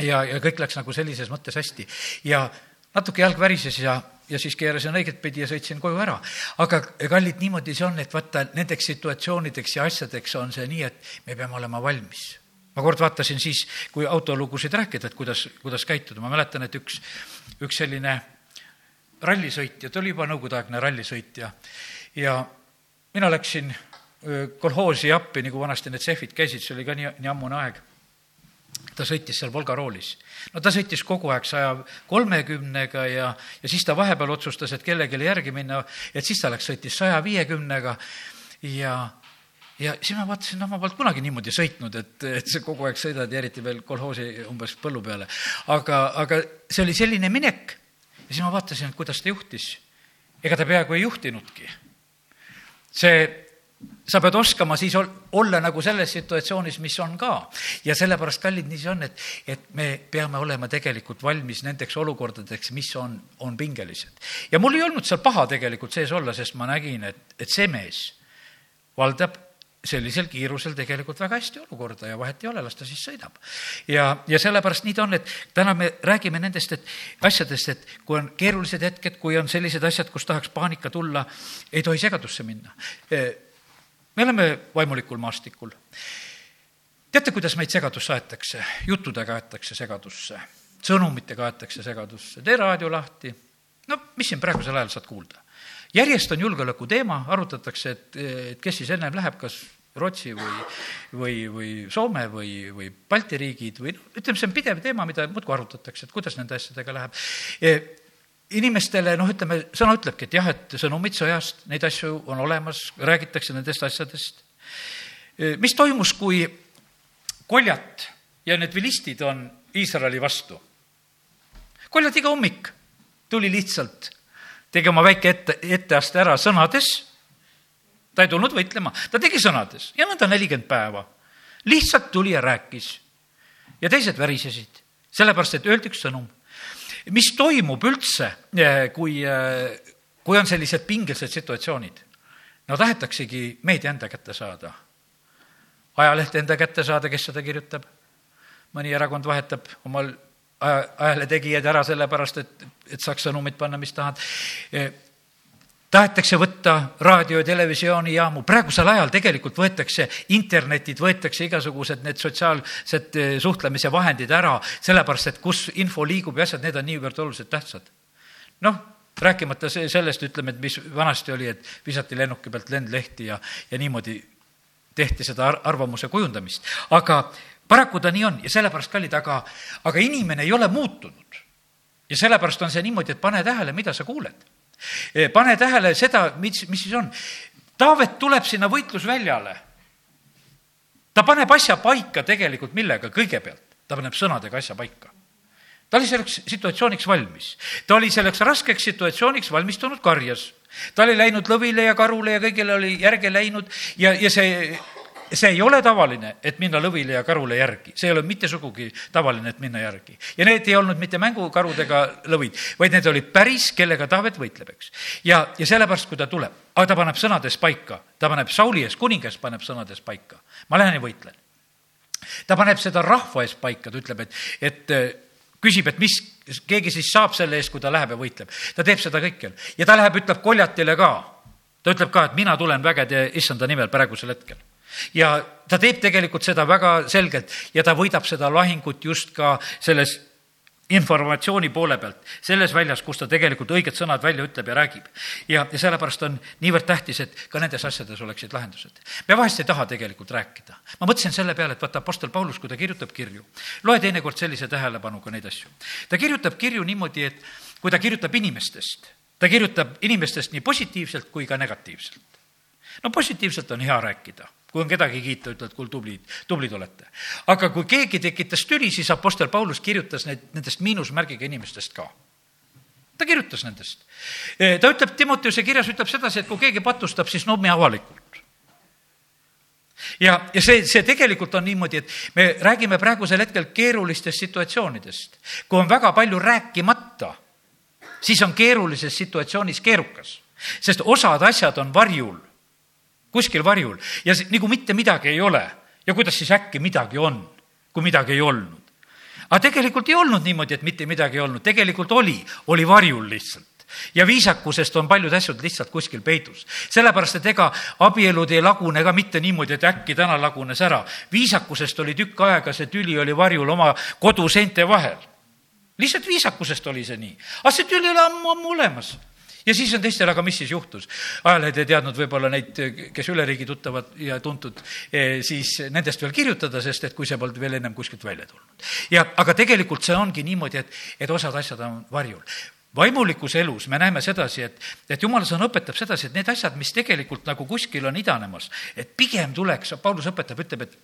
S1: ja, ja kõik läks nagu sellises mõttes hästi ja natuke jalg värises ja, ja siis keerasin õiget pidi ja sõitsin koju ära. aga kallid, niimoodi see on, et vaata, nendeks situatsioonideks ja asjadeks on see nii, et me peame olema valmis. ma kord vaatasin siis, kui autolugusid rääkida, et kuidas, kuidas käituda, ma mäletan, et üks, üks selline rallisõitja, ta oli juba nõukogudeaegne rallisõitja ja mina läksin kolhoosi appi, nagu vanasti need sehvid käisid, see oli ka nii, nii ammune aeg ta sõitis seal Volga roolis. no ta sõitis kogu aeg saja kolmekümnega ja, ja siis ta vahepeal otsustas, et kellelegi järgi minna, et siis ta läks, sõitis saja viiekümnega ja ja siis ma vaatasin, noh, ma polnud kunagi niimoodi sõitnud, et, et sa kogu aeg sõidad ja eriti veel kolhoosi umbes põllu peale. aga, aga see oli selline minek ja siis ma vaatasin, kuidas ta juhtis. ega ta peaaegu ei juhtinudki. see sa pead oskama siis olla nagu selles situatsioonis, mis on ka. ja sellepärast, kallid, nii see on, et, et me peame olema tegelikult valmis nendeks olukordadeks, mis on, on pingelised. ja mul ei olnud seal paha tegelikult sees olla, sest ma nägin, et, et see mees valdab sellisel kiirusel tegelikult väga hästi olukorda ja vahet ei ole, las ta siis sõidab. ja, ja sellepärast nii ta on, et täna me räägime nendest, et asjadest, et kui on keerulised hetked, kui on sellised asjad, kus tahaks paanika tulla, ei tohi segadusse minna me oleme vaimulikul maastikul. teate, kuidas meid segadusse aetakse? juttudega aetakse segadusse, sõnumitega aetakse segadusse, tee raadio lahti. no mis siin praegusel ajal saad kuulda? järjest on julgeoleku teema, arutatakse, et, et kes siis ennem läheb, kas Rootsi või, või, või Soome või, või Balti riigid või noh, ütleme, see on pidev teema, mida muudkui arutatakse, et kuidas nende asjadega läheb inimestele noh, ütleme, sõna ütlebki, et jah, et sõnumid sõjast, neid asju on olemas, räägitakse nendest asjadest. mis toimus, kui Koljat ja need vilistid on Iisraeli vastu? Koljat iga hommik tuli lihtsalt, tegi oma väike ette, etteaste ära sõnades, ta ei tulnud võitlema, ta tegi sõnades ja nõnda nelikümmend päeva. lihtsalt tuli ja rääkis. ja teised värisesid, sellepärast et öeldi üks sõnum mis toimub üldse, eh, kui, eh, kui on sellised pingelised situatsioonid? no tahetaksegi meedia enda kätte saada. ajaleht enda kätte saada, kes seda kirjutab. mõni erakond vahetab omal aja, ajalehe tegijad ära sellepärast, et, et saaks sõnumit panna, mis tahad eh, tahetakse võtta raadio- ja televisioonijaamu, praegusel ajal tegelikult võetakse internetid, võetakse igasugused need sotsiaalsed eh, suhtlemise vahendid ära, sellepärast et kus info liigub ja asjad, need on niivõrd oluliselt tähtsad. noh, rääkimata see, sellest, ütleme, et mis vanasti oli, et visati lennuki pealt lendlehti ja, ja niimoodi tehti seda ar arvamuse kujundamist. aga paraku ta nii on ja sellepärast, kallid, aga, aga inimene ei ole muutunud. ja sellepärast on see niimoodi, et pane tähele, mida sa kuuled pane tähele seda, mis, mis siis on. Taavet tuleb sinna võitlusväljale. ta paneb asja paika tegelikult millega kõigepealt? ta paneb sõnadega asja paika ta oli selleks situatsiooniks valmis. ta oli selleks raskeks situatsiooniks valmistunud karjas. ta oli läinud lõvile ja karule ja kõigile oli järge läinud ja, ja see see ei ole tavaline, et minna lõvile ja karule järgi, see ei ole mitte sugugi tavaline, et minna järgi. ja need ei olnud mitte mängukarudega lõvid, vaid need olid päris, kellega Taavet võitleb, eks. ja, ja sellepärast, kui ta tuleb, aga ta paneb sõnades paika, ta paneb Sauli ees, kuningas paneb sõnades paika. ma lähen ja võitlen. ta paneb seda rahva ees paika, ta ütleb, et, et äh, küsib, et mis keegi siis saab selle eest, kui ta läheb ja võitleb. ta teeb seda kõikjal ja ta läheb, ütleb Koljatile ka. ta ütleb ka, et mina tulen vägede issanda nimel praegusel hetkel ja ta teeb tegelikult seda väga selgelt ja ta võidab seda lahingut just ka selles informatsiooni poole pealt, selles väljas, kus ta tegelikult õiged sõnad välja ütleb ja räägib. ja, ja sellepärast on niivõrd tähtis, et ka nendes asjades oleksid lahendused. me vahest ei taha tegelikult rääkida. ma mõtlesin selle peale, et vaata, Apostel Paulus, kui ta kirjutab kirju, loe teinekord sellise tähelepanuga neid asju. ta kirjutab kirju niimoodi, et kui ta kirjutab inimestest, ta kirjutab inimestest nii positiivselt kui ka negatiivselt. no positiivselt on hea rääkida kui on kedagi kiita, ütled, kuule, tublid, tublid olete. aga kui keegi tekitas tüli, siis Apostel Paulus kirjutas need, nendest miinusmärgiga inimestest ka. ta kirjutas nendest. E, ta ütleb, Timoteuse kirjas ütleb sedasi, et kui keegi patustab, siis nobmi avalikult ja, ja see, see tegelikult on niimoodi, et me räägime praegusel hetkel keerulistest situatsioonidest. kui on väga palju rääkimata, siis on keerulises situatsioonis keerukas, sest osad asjad on varjul kuskil varjul ja nagu mitte midagi ei ole. ja kuidas siis äkki midagi on, kui midagi ei olnud? aga tegelikult ei olnud niimoodi, et mitte midagi ei olnud, tegelikult oli, oli varjul lihtsalt ja viisakusest on paljud asjad lihtsalt kuskil peidus. sellepärast, et ega abielud ei lagune ka mitte niimoodi, et äkki täna lagunes ära. viisakusest oli tükk aega, see tüli oli varjul oma koduseinte vahel. lihtsalt viisakusest oli see nii. aga see tüli oli ammu, ammu olemas ja siis on teistel, aga mis siis juhtus? ajalehed ei teadnud võib-olla neid, kes üle riigi tuttavad ja tuntud, siis nendest veel kirjutada, sest et kui see polnud veel ennem kuskilt välja tulnud. ja, aga tegelikult see ongi niimoodi, et, et osad asjad on varjul vaimulikus elus me näeme sedasi, et, et jumala sõna õpetab sedasi, et need asjad, mis tegelikult nagu kuskil on idanemas, et pigem tuleks, Paulus õpetab, ütleb, et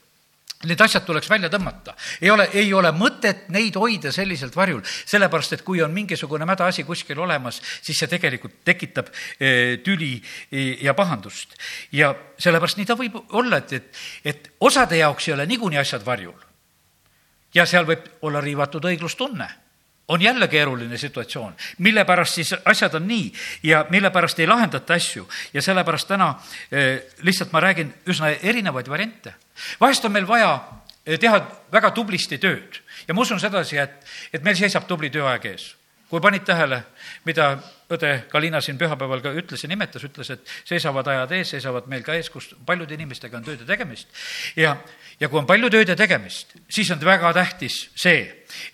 S1: Need asjad tuleks välja tõmmata. ei ole, ei ole mõtet neid hoida selliselt varjul, sellepärast et kui on mingisugune mäda asi kuskil olemas, siis see tegelikult tekitab eh, tüli eh, ja pahandust. ja sellepärast nii ta võib olla, et, et, et osade jaoks ei ole niikuinii asjad varjul. ja seal võib olla riivatud õiglustunne on jälle keeruline situatsioon, mille pärast siis asjad on nii ja mille pärast ei lahendata asju ja sellepärast täna eh, lihtsalt ma räägin üsna erinevaid variante. vahest on meil vaja eh, teha väga tublisti tööd ja ma usun sedasi, et, et meil seisab tubli tööaeg ees. Kui panid tähele, mida õde Kalina siin pühapäeval ka ütles ja nimetas, ütles, et seisavad ajad ees, seisavad meil ka ees, kus paljude inimestega on tööd ja tegemist. Ja ja kui on palju tööd ja tegemist, siis on väga tähtis see,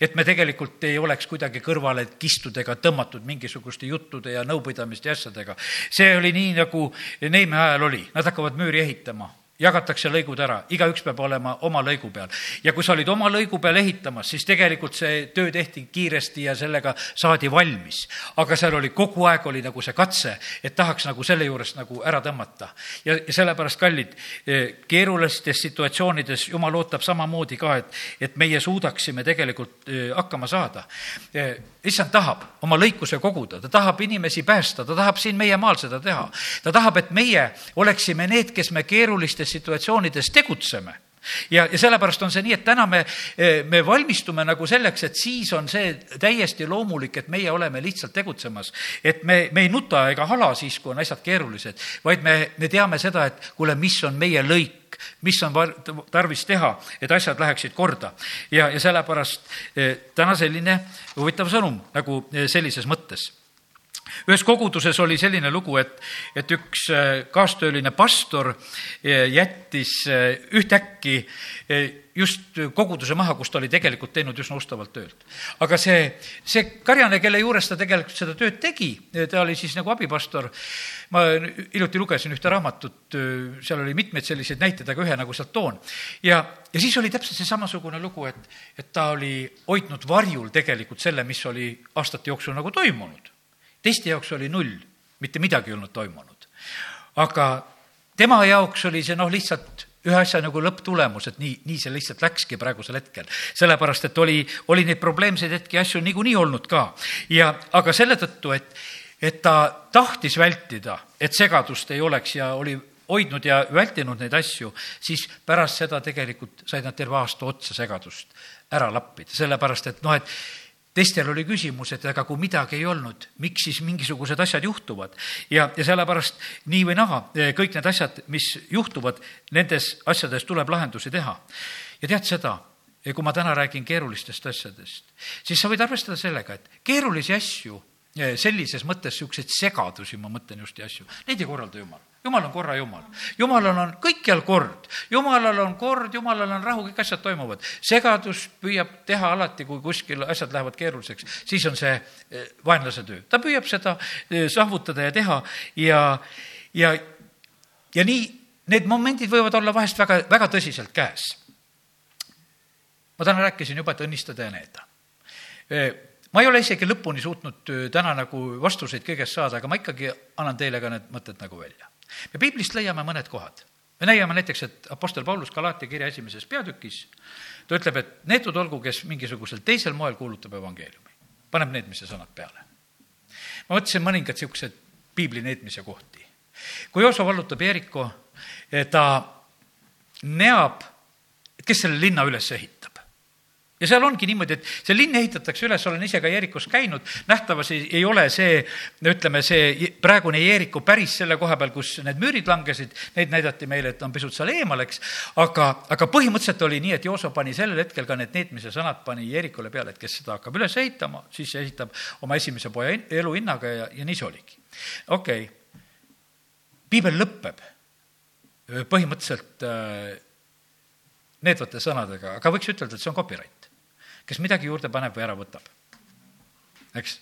S1: et me tegelikult ei oleks kuidagi kõrvale kistudega tõmmatud mingisuguste juttude ja nõupidamiste ja asjadega. see oli nii, nagu Neime ajal oli, nad hakkavad müüri ehitama jagatakse lõigud ära, igaüks peab olema oma lõigu peal. ja kui sa olid oma lõigu peal ehitamas, siis tegelikult see töö tehti kiiresti ja sellega saadi valmis. aga seal oli, kogu aeg oli nagu see katse, et tahaks nagu selle juurest nagu ära tõmmata. ja, ja sellepärast, kallid, eh, keerulistes situatsioonides jumal ootab samamoodi ka, et, et meie suudaksime tegelikult eh, hakkama saada. Eh, issand tahab oma lõikuse koguda, ta tahab inimesi päästa, ta tahab siin meie maal seda teha. ta tahab, et meie oleksime need, kes me keerulistes situatsioonides tegutseme ja, ja sellepärast on see nii, et täna me, me valmistume nagu selleks, et siis on see täiesti loomulik, et meie oleme lihtsalt tegutsemas. et me, me ei nuta ega hala siis, kui on asjad keerulised, vaid me, me teame seda, et kuule, mis on meie lõik mis on tarvis teha, et asjad läheksid korda. ja, ja sellepärast eh, täna selline huvitav sõnum nagu eh, sellises mõttes ühes koguduses oli selline lugu, et, et üks eh, kaastööline pastor jättis ühtäkki just koguduse maha, kus ta oli tegelikult teinud üsna ustavalt tööd. aga see, see karjane, kelle juures ta tegelikult seda tööd tegi, ta oli siis nagu abipastor, ma hiljuti lugesin ühte raamatut, seal oli mitmeid selliseid näiteid, aga ühe nagu sealt toon. ja, ja siis oli täpselt see samasugune lugu, et, et ta oli hoidnud varjul tegelikult selle, mis oli aastate jooksul nagu toimunud. Teiste jaoks oli null, mitte midagi ei olnud toimunud. aga tema jaoks oli see noh, lihtsalt ühe asja nagu lõpptulemus, et nii, nii see lihtsalt läkski praegusel hetkel. sellepärast, et oli, oli neid probleemseid hetki, asju niikuinii olnud ka. ja aga selle tõttu, et, et ta tahtis vältida, et segadust ei oleks ja oli hoidnud ja vältinud neid asju, siis pärast seda tegelikult said nad terve aasta otsa segadust ära lappida, sellepärast et noh, et teistel oli küsimus, et aga kui midagi ei olnud, miks siis mingisugused asjad juhtuvad. ja, ja sellepärast nii või naa, kõik need asjad, mis juhtuvad, nendes asjades tuleb lahendusi teha. ja tead seda, kui ma täna räägin keerulistest asjadest, siis sa võid arvestada sellega, et keerulisi asju, sellises mõttes niisuguseid segadusi, ma mõtlen just ja asju, neid ei korralda jumal jumal on korra jumal. jumalal on kõikjal kord, jumalal on kord, jumalal on rahu, kõik asjad toimuvad. segadus püüab teha alati, kui kuskil asjad lähevad keeruliseks, siis on see eh, vaenlase töö. ta püüab seda eh, saavutada ja teha ja, ja, ja nii, need momendid võivad olla vahest väga, väga tõsiselt käes. ma täna rääkisin juba, et õnnistada ja needa eh, ma ei ole isegi lõpuni suutnud täna nagu vastuseid kõigest saada, aga ma ikkagi annan teile ka need mõtted nagu välja me piiblist leiame mõned kohad. me leiame näiteks, et Apostel Paulus Galaatia kirja esimeses peatükis, ta ütleb, et neetud olgu, kes mingisugusel teisel moel kuulutab evangeeliumi. paneb neetmise sõnad peale. ma mõtlesin mõningad niisugused piibli neetmise kohti. kui Jooso vallutab Jeriko, ta neab, et kes selle linna üles ehitab ja seal ongi niimoodi, et see linn ehitatakse üles, olen ise ka Jeerikus käinud, nähtavas ei, ole see, ütleme, see praegune Jeeriku päris selle koha peal, kus need müürid langesid, neid näidati meile, et on pisut seal eemal, eks, aga, aga põhimõtteliselt oli nii, et Jooso pani sellel hetkel ka need neetmise sõnad pani Jeerikule peale, et kes seda hakkab üles ehitama, siis ehitab oma esimese poja eluhinnaga ja, ja nii see oligi. okei okay., piibel lõpeb põhimõtteliselt äh, needvate sõnadega, aga võiks ütelda, et see on copyright. Kes midagi juurde paneb või ära võtab. eks,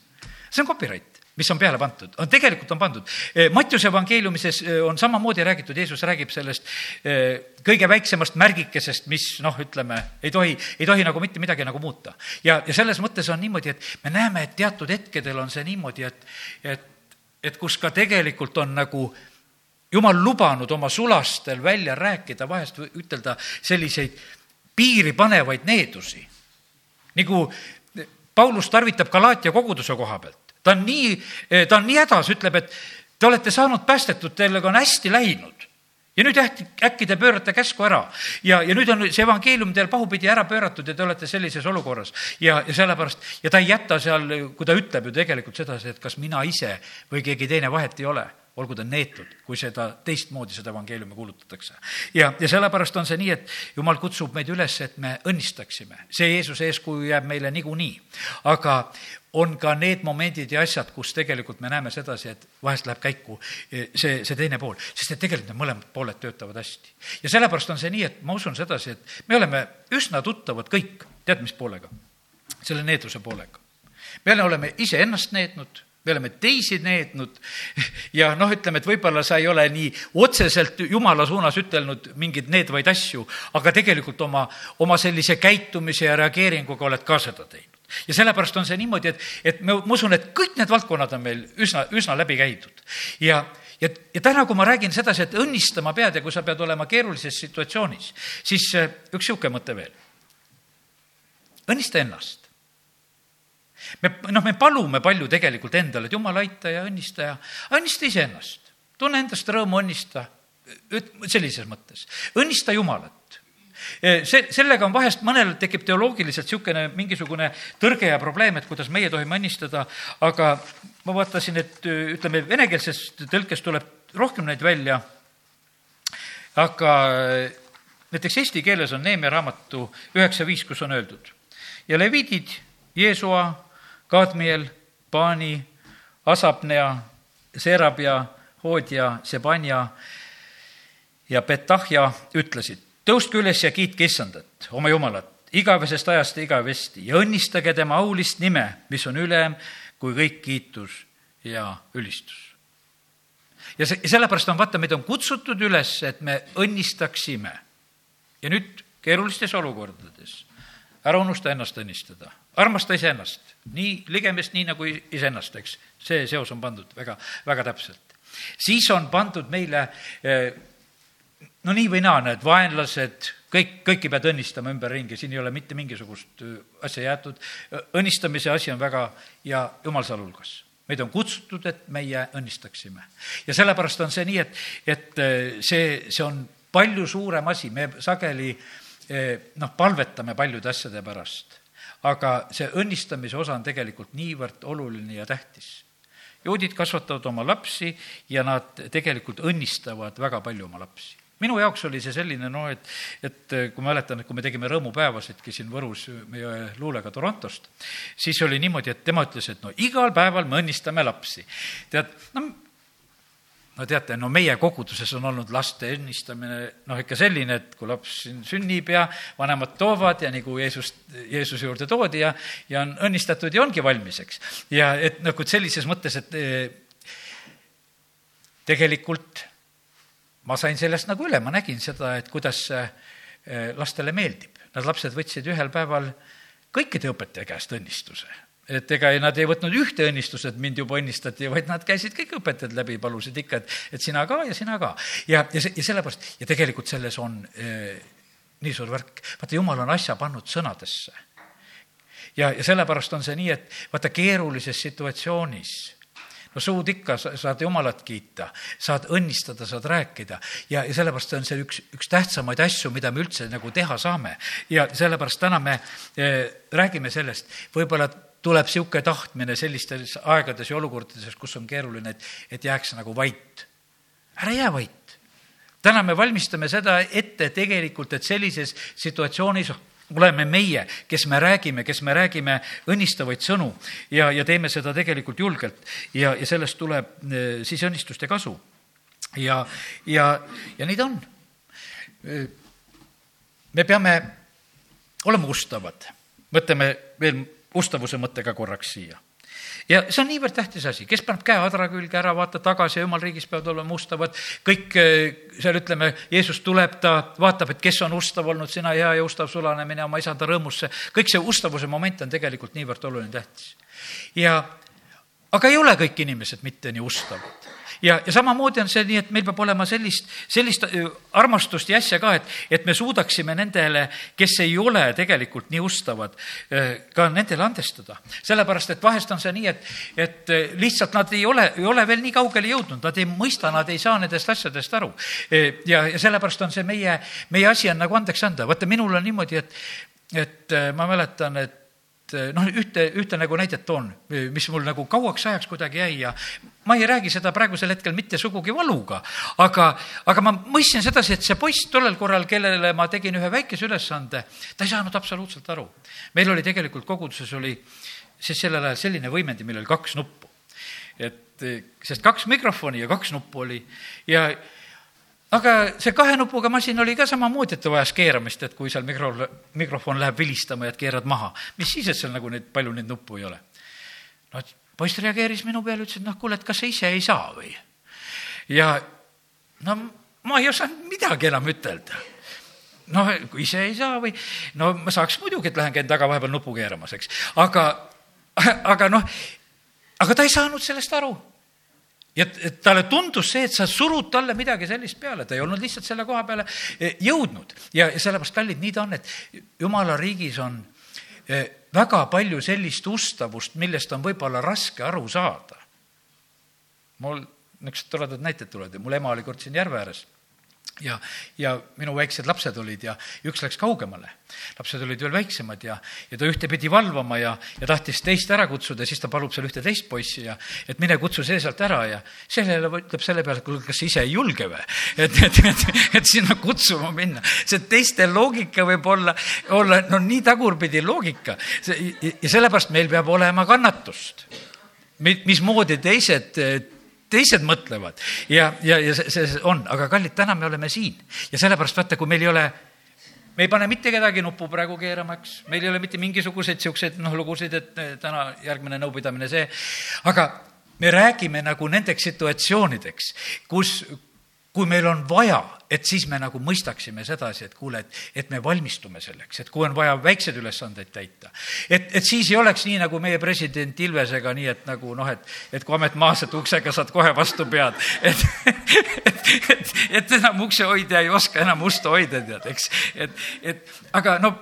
S1: see on copyright, mis on peale pandud, on tegelikult on pandud. Eh, Mattiuse evangeeliumises eh, on samamoodi räägitud, Jeesus räägib sellest eh, kõige väiksemast märgikesest, mis noh, ütleme, ei tohi, ei tohi nagu mitte midagi nagu muuta. ja, ja selles mõttes on niimoodi, et me näeme, et teatud hetkedel on see niimoodi, et, et, et kus ka tegelikult on nagu jumal lubanud oma sulastel välja rääkida, vahest ütelda selliseid piiripanevaid needusi. Nagu Paulus tarvitab Galaatia koguduse koha pealt. ta on nii, ta on nii hädas, ütleb, et te olete saanud päästetud, teile on hästi läinud. ja nüüd äkki, äkki te pöörate käsku ära ja, ja nüüd on see evangeelium teil pahupidi ära pööratud ja te olete sellises olukorras. ja, ja sellepärast, ja ta ei jäta seal, kui ta ütleb ju tegelikult sedasi, et kas mina ise või keegi teine, vahet ei ole olgu ta neetud, kui seda teistmoodi, seda evangeeliumi kuulutatakse. ja, ja sellepärast on see nii, et jumal kutsub meid üles, et me õnnistaksime. see Jeesuse eeskuju jääb meile niikuinii. aga on ka need momendid ja asjad, kus tegelikult me näeme sedasi, et vahest läheb käiku e, see, see teine pool, sest et tegelikult need mõlemad pooled töötavad hästi. ja sellepärast on see nii, et ma usun sedasi, et me oleme üsna tuttavad kõik, tead mis poolega? selle needuse poolega. me oleme iseennast neednud me oleme teisi neednud ja noh, ütleme, et võib-olla sa ei ole nii otseselt jumala suunas ütelnud mingeid needvaid asju, aga tegelikult oma, oma sellise käitumise ja reageeringuga oled ka seda teinud. ja sellepärast on see niimoodi, et, et ma, ma usun, et kõik need valdkonnad on meil üsna, üsna läbi käidud. ja, ja, ja täna, kui ma räägin sedasi, et õnnistama pead ja kui sa pead olema keerulises situatsioonis, siis äh, üks niisugune mõte veel. õnnista ennast me, noh, me palume palju tegelikult endale, et jumal, aita ja õnnista ja õnnista iseennast. tunne endast rõõmu, õnnista, sellises mõttes. õnnista Jumalat see, sellega on vahest mõnel tekib teoloogiliselt niisugune mingisugune tõrge ja probleem, et kuidas meie tohime õnnistada, aga ma vaatasin, et ütleme, venekeelsest tõlkest tuleb rohkem neid välja, aga näiteks eesti keeles on Neemia raamatu üheksa viis, kus on öeldud ja leviidid, Jeesua, Kadmiel, Paani, Asapnea, Serabia, Hoodja, Sebanja ja Betahja ütlesid, tõuske üles ja kiitke issandat, oma jumalat, igavesest ajast igavesti ja õnnistage tema aulist nime, mis on ülem kui kõik kiitus ja ülistus. ja see, sellepärast on, vaata, meid on kutsutud üles, et me õnnistaksime. ja nüüd keerulistes olukordades ära unusta ennast õnnistada, armasta iseennast, nii ligemist, nii nagu iseennast, eks. see seos on pandud väga, väga täpselt. siis on pandud meile eh, no nii või naa, need vaenlased, kõik, kõiki pead õnnistama ümberringi, siin ei ole mitte mingisugust eh, asja jäetud. õnnistamise asi on väga ja jumal sealhulgas meid on kutsutud, et meie õnnistaksime. ja sellepärast on see nii, et, et eh, see, see on palju suurem asi, me sageli noh, palvetame paljude asjade pärast, aga see õnnistamise osa on tegelikult niivõrd oluline ja tähtis. juudid kasvatavad oma lapsi ja nad tegelikult õnnistavad väga palju oma lapsi minu jaoks oli see selline noh, et, et kui ma mäletan, et kui me tegime rõõmupäevasidki siin Võrus meie luulega Torontost, siis oli niimoodi, et tema ütles, et no igal päeval me õnnistame lapsi. tead, no no teate, no meie koguduses on olnud laste õnnistamine noh, ikka selline, et kui laps sünnib ja vanemad toovad ja nagu Jeesust, Jeesuse juurde toodi ja, ja on õnnistatud ja ongi valmis, eks. ja et nagu sellises mõttes, et eh, tegelikult ma sain sellest nagu üle, ma nägin seda, et kuidas eh, lastele meeldib. Nad lapsed võtsid ühel päeval kõikide õpetaja käest õnnistuse et ega nad ei võtnud ühte õnnistust, et mind juba õnnistati, vaid nad käisid kõik õpetajad läbi, palusid ikka, et, et sina ka ja sina ka. ja, ja see, ja sellepärast, ja tegelikult selles on eh, nii suur värk. vaata, jumal on asja pannud sõnadesse. ja, ja sellepärast on see nii, et vaata, keerulises situatsioonis no suud ikka, saad Jumalat kiita, saad õnnistada, saad rääkida ja, ja sellepärast on see üks, üks tähtsamaid asju, mida me üldse nagu teha saame. ja sellepärast täna me eh, räägime sellest, võib-olla tuleb niisugune tahtmine sellistes aegades ja olukordades, kus on keeruline, et, et jääks nagu vait. ära jää vait. täna me valmistame seda ette tegelikult, et sellises situatsioonis oleme meie, kes me räägime, kes me räägime õnnistavaid sõnu ja, ja teeme seda tegelikult julgelt ja, ja sellest tuleb eh, siis õnnistust ja kasu. ja, ja, ja ta on. Eh, me peame olema ustavad, mõtleme veel ustavuse mõttega korraks siia ja see on niivõrd tähtis asi, kes paneb käe adra külge ära, vaata tagasi ja jumal riigis peavad olema ustavad, kõik eh, seal ütleme, Jeesus tuleb, ta vaatab, et kes on ustav olnud, sina hea ja ustav sulane, mine oma isanda rõõmusse. kõik see ustavuse moment on tegelikult niivõrd oluline, tähtis. ja aga ei ole kõik inimesed mitte nii ustavad ja, ja samamoodi on see nii, et meil peab olema sellist, sellist armastust ja asja ka, et, et me suudaksime nendele, kes ei ole tegelikult nii ustavad, ka nendele andestada. sellepärast, et vahest on see nii, et, et lihtsalt nad ei ole, ei ole veel nii kaugele jõudnud, nad ei mõista, nad ei saa nendest asjadest aru. ja, ja sellepärast on see meie, meie asi on nagu andeks anda. vaata, minul on niimoodi, et, et ma mäletan, et et noh, ühte, ühte nagu näidet toon, mis mul nagu kauaks ajaks kuidagi jäi ja ma ei räägi seda praegusel hetkel mitte sugugi valuga, aga, aga ma mõistsin sedasi, et see poiss tollel korral, kellele ma tegin ühe väikese ülesande, ta ei saanud absoluutselt aru. meil oli tegelikult koguduses oli siis sellel ajal selline võimendi, millel kaks nuppu. et sest kaks mikrofoni ja kaks nuppu oli ja aga see kahe nupuga masin oli ka samamoodi, et ta vajas keeramist, et kui seal mikro, mikrofon läheb vilistama ja et keerad maha, mis siis, et seal nagu neid, palju neid nuppu ei ole. no poiss reageeris minu peale, ütles, et noh, kuule, et kas sa ise ei saa või? ja no ma ei osanud midagi enam ütelda. Noh, kui ise ei saa või? No ma saaks muidugi, et lähen käin taga vahepeal nupu keeramas, eks, aga, aga noh, aga ta ei saanud sellest aru ja talle tundus see, et sa surud talle midagi sellist peale, ta ei olnud lihtsalt selle koha peale eh, jõudnud ja sellepärast, kallid, nii ta on, et jumala riigis on eh, väga palju sellist ustavust, millest on võib-olla raske aru saada. mul niisugused toredad näited tulevad ja mul ema oli kord siin järve ääres ja, ja minu väiksed lapsed olid ja üks läks kaugemale. lapsed olid veel väiksemad ja, ja ta ühte pidi valvama ja, ja tahtis teist ära kutsuda, siis ta palub seal ühte teist poissi ja et mine kutsu see sealt ära ja sellele ütleb selle peale, et kuule, kas sa ise ei julge või? et, et, et, et sinna kutsuma minna. see teiste loogika võib olla, olla no nii tagurpidi loogika. ja sellepärast meil peab olema kannatust mismoodi teised teised mõtlevad. Ja, ja, ja see, see on, aga kallid, täna me oleme siin. Ja sellepärast vaata, kui meil ei ole me ei pane mitte kedagi nuppu praegu keerama, eks, meil ei ole mitte mingisuguseid niisuguseid noh, lugusid, et eh, täna järgmine nõupidamine, see, aga me räägime nagu nendeks situatsioonideks, kus, kui meil on vaja, et siis me nagu mõistaksime sedasi, et kuule, et, et me valmistume selleks, et kui on vaja väikseid ülesandeid täita. et, et siis ei oleks nii, nagu meie president Ilvesega, nii et nagu noh, et, et kui amet maas, et uksega saad kohe vastu pead. et, et, et, et enam uksehoidja ei oska enam ust hoida, tead, eks. et, et aga no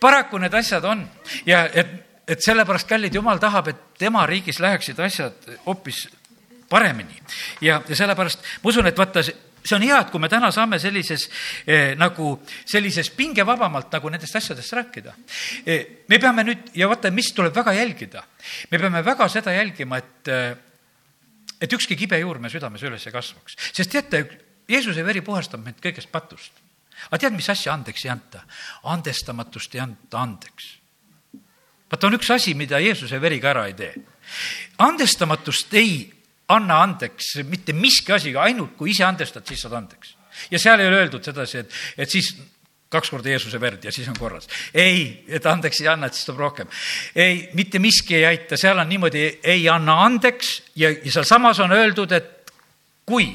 S1: paraku need asjad on ja et, et sellepärast, kallid, jumal tahab, et tema riigis läheksid asjad hoopis paremini. ja, ja sellepärast ma usun, et vaata, see on hea, et kui me täna saame sellises eh, nagu, sellises pingevabamalt nagu nendest asjadest rääkida eh,. me peame nüüd ja vaata, mis tuleb väga jälgida. me peame väga seda jälgima, et eh,, et ükski kibe juur me südames üles ei kasvaks. sest teate, Jeesuse veri puhastab meid kõigest patust. aga tead, mis asja andeks ei anta? andestamatust ei anta andeks. vaata, on üks asi, mida Jeesuse veri ka ära ei tee. andestamatust ei anna andeks mitte miski asi, ainult kui ise andestad, siis saad andeks. ja seal ei ole öeldud sedasi, et, et siis kaks korda Jeesuse verd ja siis on korras. ei, et andeks ei anna, et siis tuleb rohkem. ei, mitte miski ei aita, seal on niimoodi, ei anna andeks ja, ja sealsamas on öeldud, et kui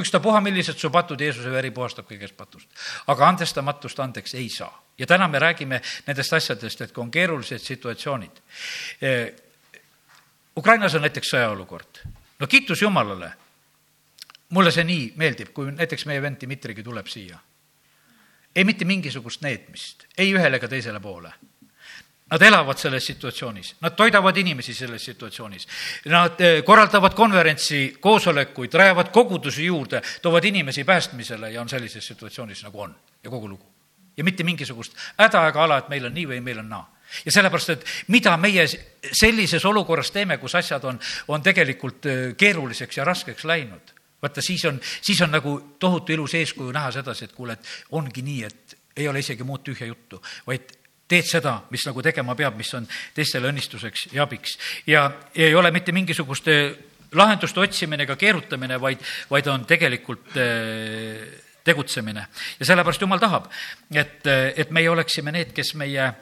S1: ükstapuha, millised su patud, Jeesuse veri puhastab kõigest patust. aga andestamatust andeks ei saa. ja täna me räägime nendest asjadest, et kui on keerulised situatsioonid. Ukrainas on näiteks sõjaolukord no kiitus Jumalale. mulle see nii meeldib, kui näiteks meie vend Dmitrigi tuleb siia. ei mitte mingisugust neetmist, ei ühele ega teisele poole. Nad elavad selles situatsioonis, nad toidavad inimesi selles situatsioonis. Nad eh, korraldavad konverentsi, koosolekuid, rajavad kogudusi juurde, toovad inimesi päästmisele ja on sellises situatsioonis, nagu on ja kogu lugu. ja mitte mingisugust häda ega ala, et meil on nii või meil on naa ja sellepärast, et mida meie sellises olukorras teeme, kus asjad on, on tegelikult eh, keeruliseks ja raskeks läinud. vaata, siis on, siis on nagu tohutu ilus eeskuju näha sedasi, et kuule, et ongi nii, et ei ole isegi muud tühja juttu, vaid teed seda, mis nagu tegema peab, mis on teistele õnnistuseks ja abiks. ja ei ole mitte mingisuguste lahenduste otsimine ega keerutamine, vaid, vaid on tegelikult eh, tegutsemine. ja sellepärast Jumal tahab, et, et meie oleksime need, kes meie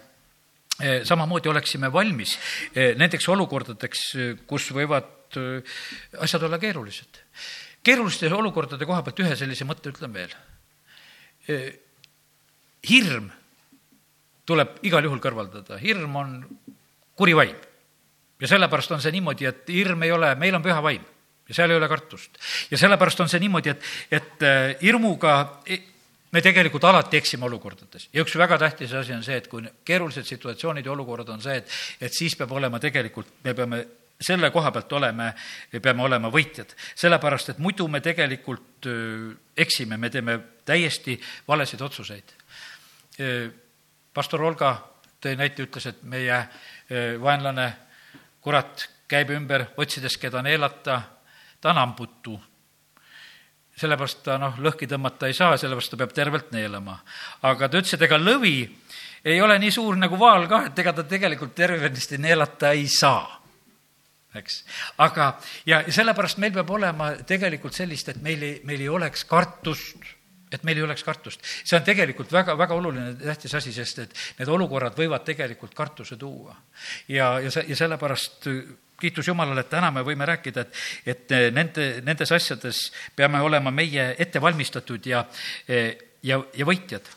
S1: samamoodi oleksime valmis eh, nendeks olukordadeks, kus võivad asjad olla keerulised. keeruliste olukordade koha pealt ühe sellise mõtte ütlen veel. hirm tuleb igal juhul kõrvaldada, hirm on kuri vaim. ja sellepärast on see niimoodi, et hirm ei ole, meil on püha vaim ja seal ei ole kartust. ja sellepärast on see niimoodi, et, et hirmuga me tegelikult alati eksime olukordades ja üks väga tähtis asi on see, et kui keerulised situatsioonid ja olukorrad on see, et, et siis peab olema tegelikult, me peame selle koha pealt oleme, peame olema võitjad. sellepärast, et muidu me tegelikult äh, eksime, me teeme täiesti valesid otsuseid äh, pastor Olga tõi näite, ütles, et meie eh, vaenlane, kurat, käib ümber, otsides, keda neelata, ta on hambutu. Sellepärast ta noh, lõhki tõmmata ei saa, sellepärast ta peab tervelt neelama. aga ta ütles, et ega lõvi ei ole nii suur nagu vaal kah, et ega ta tegelikult tervenisti neelata ei saa eks. aga, ja sellepärast meil peab olema tegelikult sellist, et meil ei, meil ei oleks kartust et meil ei oleks kartust. see on tegelikult väga, väga oluline, tähtis asi, sest et need olukorrad võivad tegelikult kartuse tuua. ja, ja see, ja sellepärast kiitus Jumalale, et täna me võime rääkida, et, et nende, nendes asjades peame olema meie ettevalmistatud ja, ja, ja võitjad.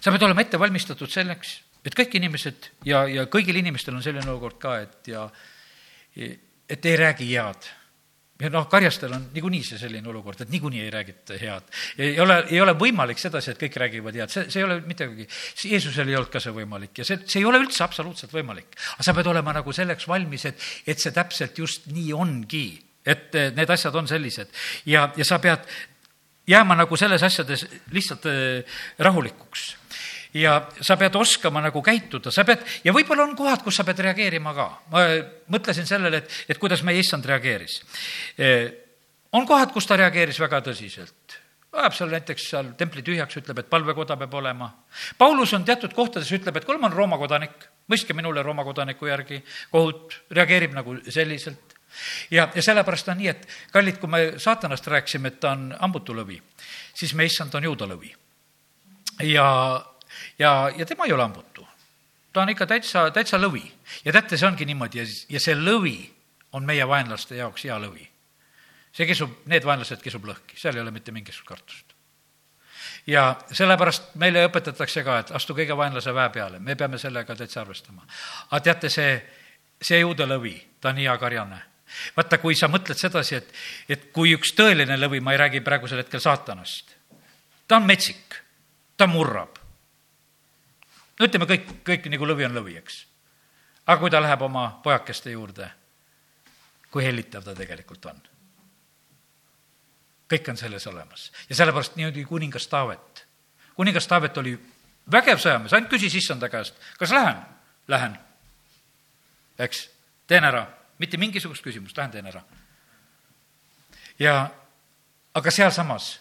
S1: sa pead olema ette valmistatud selleks, et kõik inimesed ja, ja kõigil inimestel on selline olukord ka, et ja et ei räägi head ja noh, karjastel on niikuinii see selline olukord, et niikuinii ei räägita head. ei ole, ei ole võimalik sedasi, et kõik räägivad head, see, see ei ole mitte midagi, Jeesusel ei olnud ka see võimalik ja see, see ei ole üldse absoluutselt võimalik. aga sa pead olema nagu selleks valmis, et, et see täpselt just nii ongi, et need asjad on sellised ja, ja sa pead jääma nagu selles asjades lihtsalt äh, rahulikuks ja sa pead oskama nagu käituda, sa pead, ja võib-olla on kohad, kus sa pead reageerima ka. ma mõtlesin sellele, et, et kuidas meie issand reageeris. E, on kohad, kus ta reageeris väga tõsiselt ajab seal näiteks seal templi tühjaks, ütleb, et palvekoda peab olema. Paulus on teatud kohtades, ütleb, et kuule, ma olen Rooma kodanik, mõistke minule Rooma kodaniku järgi, kohut reageerib nagu selliselt. ja, ja sellepärast on nii, et kallid, kui me saatanast rääkisime, et ta on hambutu lõvi, siis me issand on juuda lõvi. ja ja, ja tema ei ole hambutu. ta on ikka täitsa, täitsa lõvi. ja teate, see ongi niimoodi ja, ja see lõvi on meie vaenlaste jaoks hea lõvi. see kisub, need vaenlased kisub lõhki, seal ei ole mitte mingisugust kartust. ja sellepärast meile õpetatakse ka, et astu kõige vaenlase väe peale, me peame sellega täitsa arvestama. aga teate, see, see juuda lõvi, ta on hea karjane vaata, kui sa mõtled sedasi, et, et kui üks tõeline lõvi, ma ei räägi praegusel hetkel saatanast, ta on metsik, ta murrab, no ütleme kõik, kõik nagu lõvi on lõvi, eks. aga kui ta läheb oma pojakeste juurde, kui hellitav ta tegelikult on. kõik on selles olemas ja sellepärast niimoodi kuningas Taavet. kuningas Taavet oli vägev sõjamees, ainult küsis issanda käest, kas lähen? Lähen. eks, teen ära, mitte mingisugust küsimust, lähen teen ära. ja aga sealsamas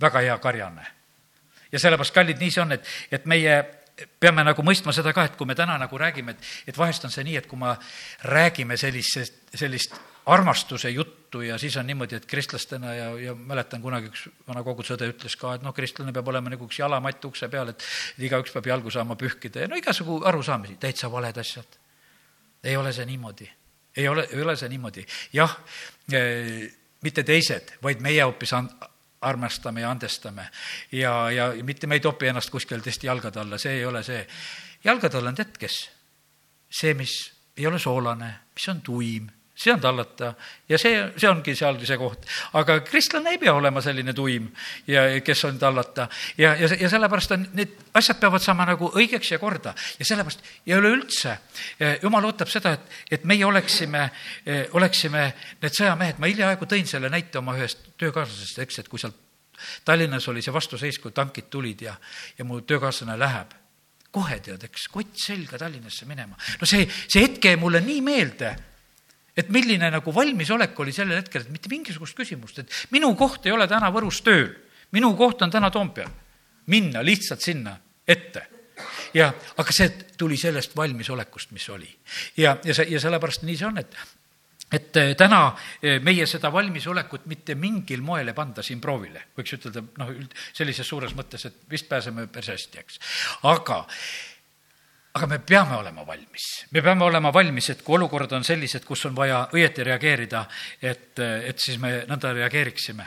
S1: väga hea karjane. ja sellepärast, kallid, nii see on, et, et meie peame nagu mõistma seda ka, et kui me täna nagu räägime, et, et vahest on see nii, et kui me räägime sellist, sellist armastuse juttu ja siis on niimoodi, et kristlastena ja, ja mäletan kunagi üks vana kogudusõde ütles ka, et noh, kristlane peab olema nagu üks jalamatt ukse peal, et igaüks peab jalgu saama pühkida ja no igasugu arusaamisi, täitsa valed asjad. ei ole see niimoodi, ei ole, ei ole see niimoodi, jah eh,, mitte teised, vaid meie hoopis armastame ja andestame. ja, ja mitte me ei topi ennast kuskil tõesti jalgade alla, see ei ole see. jalgade all on tead kes? see, mis ei ole soolane, mis on tuim, see on tallata. Ja see, see ongi see koht. aga kristlane ei pea olema selline tuim ja kes on tallata. Ja, ja, ja sellepärast on, need asjad peavad saama nagu õigeks ja korda. Ja sellepärast ja üleüldse eh, jumal ootab seda, et, et meie oleksime, eh, oleksime need sõjamehed, ma hiljaaegu tõin selle näite oma ühest töökaaslasest, eks, et kui seal Tallinnas oli see vastuseis, kui tankid tulid ja, ja mu töökaaslane läheb. Kohe tead, eks, kott selga Tallinnasse minema. no see, see hetk jäi mulle nii meelde et milline nagu valmisolek oli sellel hetkel, et mitte mingisugust küsimust, et minu koht ei ole täna Võrus tööl, minu koht on täna Toompeal. minna lihtsalt sinna ette. ja, aga see tuli sellest valmisolekust, mis oli. ja, ja see, ja sellepärast nii see on, et et eh, täna eh, meie seda valmisolekut mitte mingil moel ei panda siin proovile, võiks ütelda noh, sellises suures mõttes, et vist pääseme päris hästi, eks. aga aga me peame olema valmis, me peame olema valmis, et kui olukorrad on sellised, kus on vaja õieti reageerida, et, et siis me nõnda reageeriksime.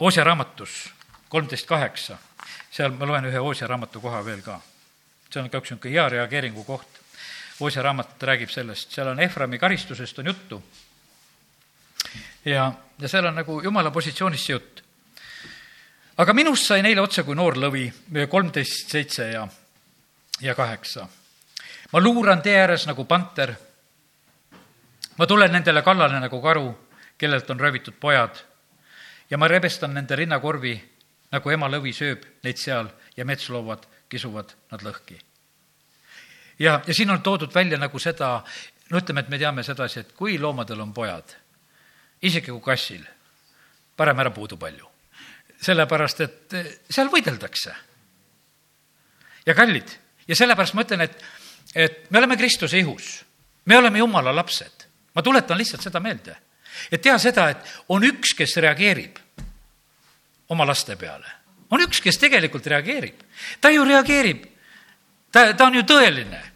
S1: Oosja raamatus kolmteist kaheksa, seal ma loen ühe Oosja raamatu koha veel ka. see on ka üks niisugune hea reageeringu koht. Oosja raamat räägib sellest, seal on Eframi karistusest on juttu. ja, ja seal on nagu jumala positsioonist see jutt. aga minust sai neile otse kui noor lõvi, kolmteist seitse ja ja kaheksa. ma luuran tee ääres nagu panter. ma tulen nendele kallale nagu karu, kellelt on röövitud pojad. ja ma rebestan nende rinnakorvi, nagu ema lõvi sööb neid seal ja metsloovad kisuvad nad lõhki. ja, ja siin on toodud välja nagu seda, no ütleme, et me teame sedasi, et kui loomadel on pojad, isegi kui kassil, parem ära puudu palju. sellepärast, et seal võideldakse. ja kallid ja sellepärast ma ütlen, et, et me oleme Kristuse ihus, me oleme Jumala lapsed. ma tuletan lihtsalt seda meelde, et tea seda, et on üks, kes reageerib oma laste peale. on üks, kes tegelikult reageerib. ta ju reageerib, ta, ta on ju tõeline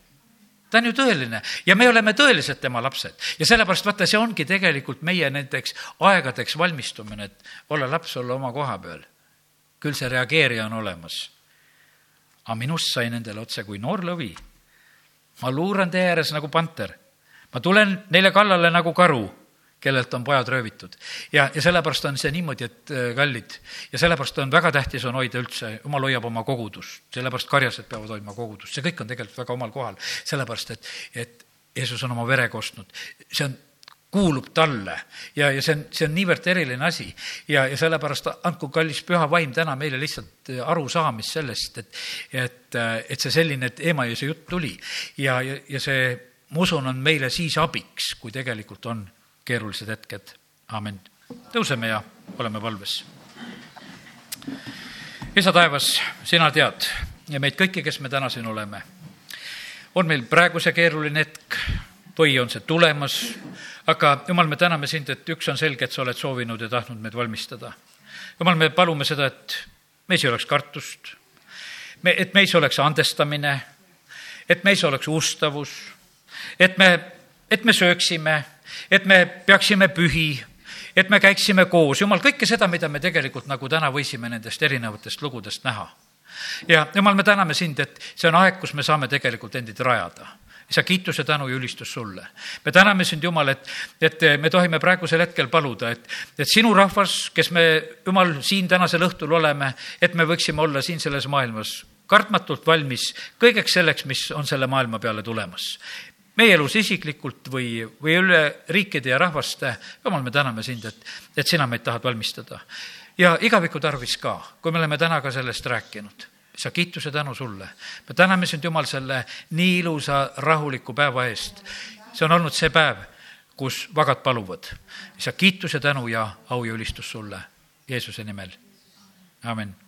S1: ta on ju tõeline ja me oleme tõeliselt tema lapsed ja sellepärast vaata, see ongi tegelikult meie nendeks aegadeks valmistumine, et olla laps, olla oma koha peal. küll see reageerija on olemas aga minust sai nendele otse kui noor lõvi. ma luuran tee ääres nagu panter. ma tulen neile kallale nagu karu, kellelt on pojad röövitud. ja, ja sellepärast on see niimoodi, et äh, kallid, ja sellepärast on väga tähtis on hoida üldse, jumal hoiab oma kogudust, sellepärast karjased peavad hoidma kogudust, see kõik on tegelikult väga omal kohal, sellepärast et, et Jeesus on oma verega ostnud, see on kuulub talle ja, ja see on, see on niivõrd eriline asi. ja, ja sellepärast andku kallis püha vaim täna meile lihtsalt äh, arusaamist sellest, et, et, äh, et see selline Eemaiuse jutt tuli ja, ja, ja see, ma usun, on meile siis abiks, kui tegelikult on keerulised hetked. amin. tõuseme ja oleme valves. isa taevas, sina tead ja meid kõiki, kes me täna siin oleme. on meil praegu see keeruline hetk või on see tulemas aga jumal, me täname sind, et üks on selge, et sa oled soovinud ja tahtnud meid valmistada. jumal, me palume seda, et meis ei oleks kartust, me, et meis oleks andestamine, et meis oleks ustavus, et me, et me sööksime, et me peaksime pühi, et me käiksime koos, jumal, kõike seda, mida me tegelikult nagu täna võisime nendest erinevatest lugudest näha. ja jumal, me täname sind, et see on aeg, kus me saame tegelikult endid rajada isa, kiituse, tänu ja ülistus sulle. me täname sind, Jumal, et, et me tohime praegusel hetkel paluda, et, et sinu rahvas, kes me, Jumal, siin tänasel õhtul oleme, et me võiksime olla siin selles maailmas kartmatult valmis kõigeks selleks, mis on selle maailma peale tulemas meie elus isiklikult või, või üle riikide ja rahvaste, jumal, me täname sind, et, et sina meid tahad valmistada. ja igaviku tarvis ka, kui me oleme täna ka sellest rääkinud isa, kiituse tänu sulle. me täname sind, Jumal, selle nii ilusa rahuliku päeva eest. see on olnud see päev, kus vagad paluvad. isa, kiituse tänu ja au ja ülistus sulle Jeesuse nimel. amin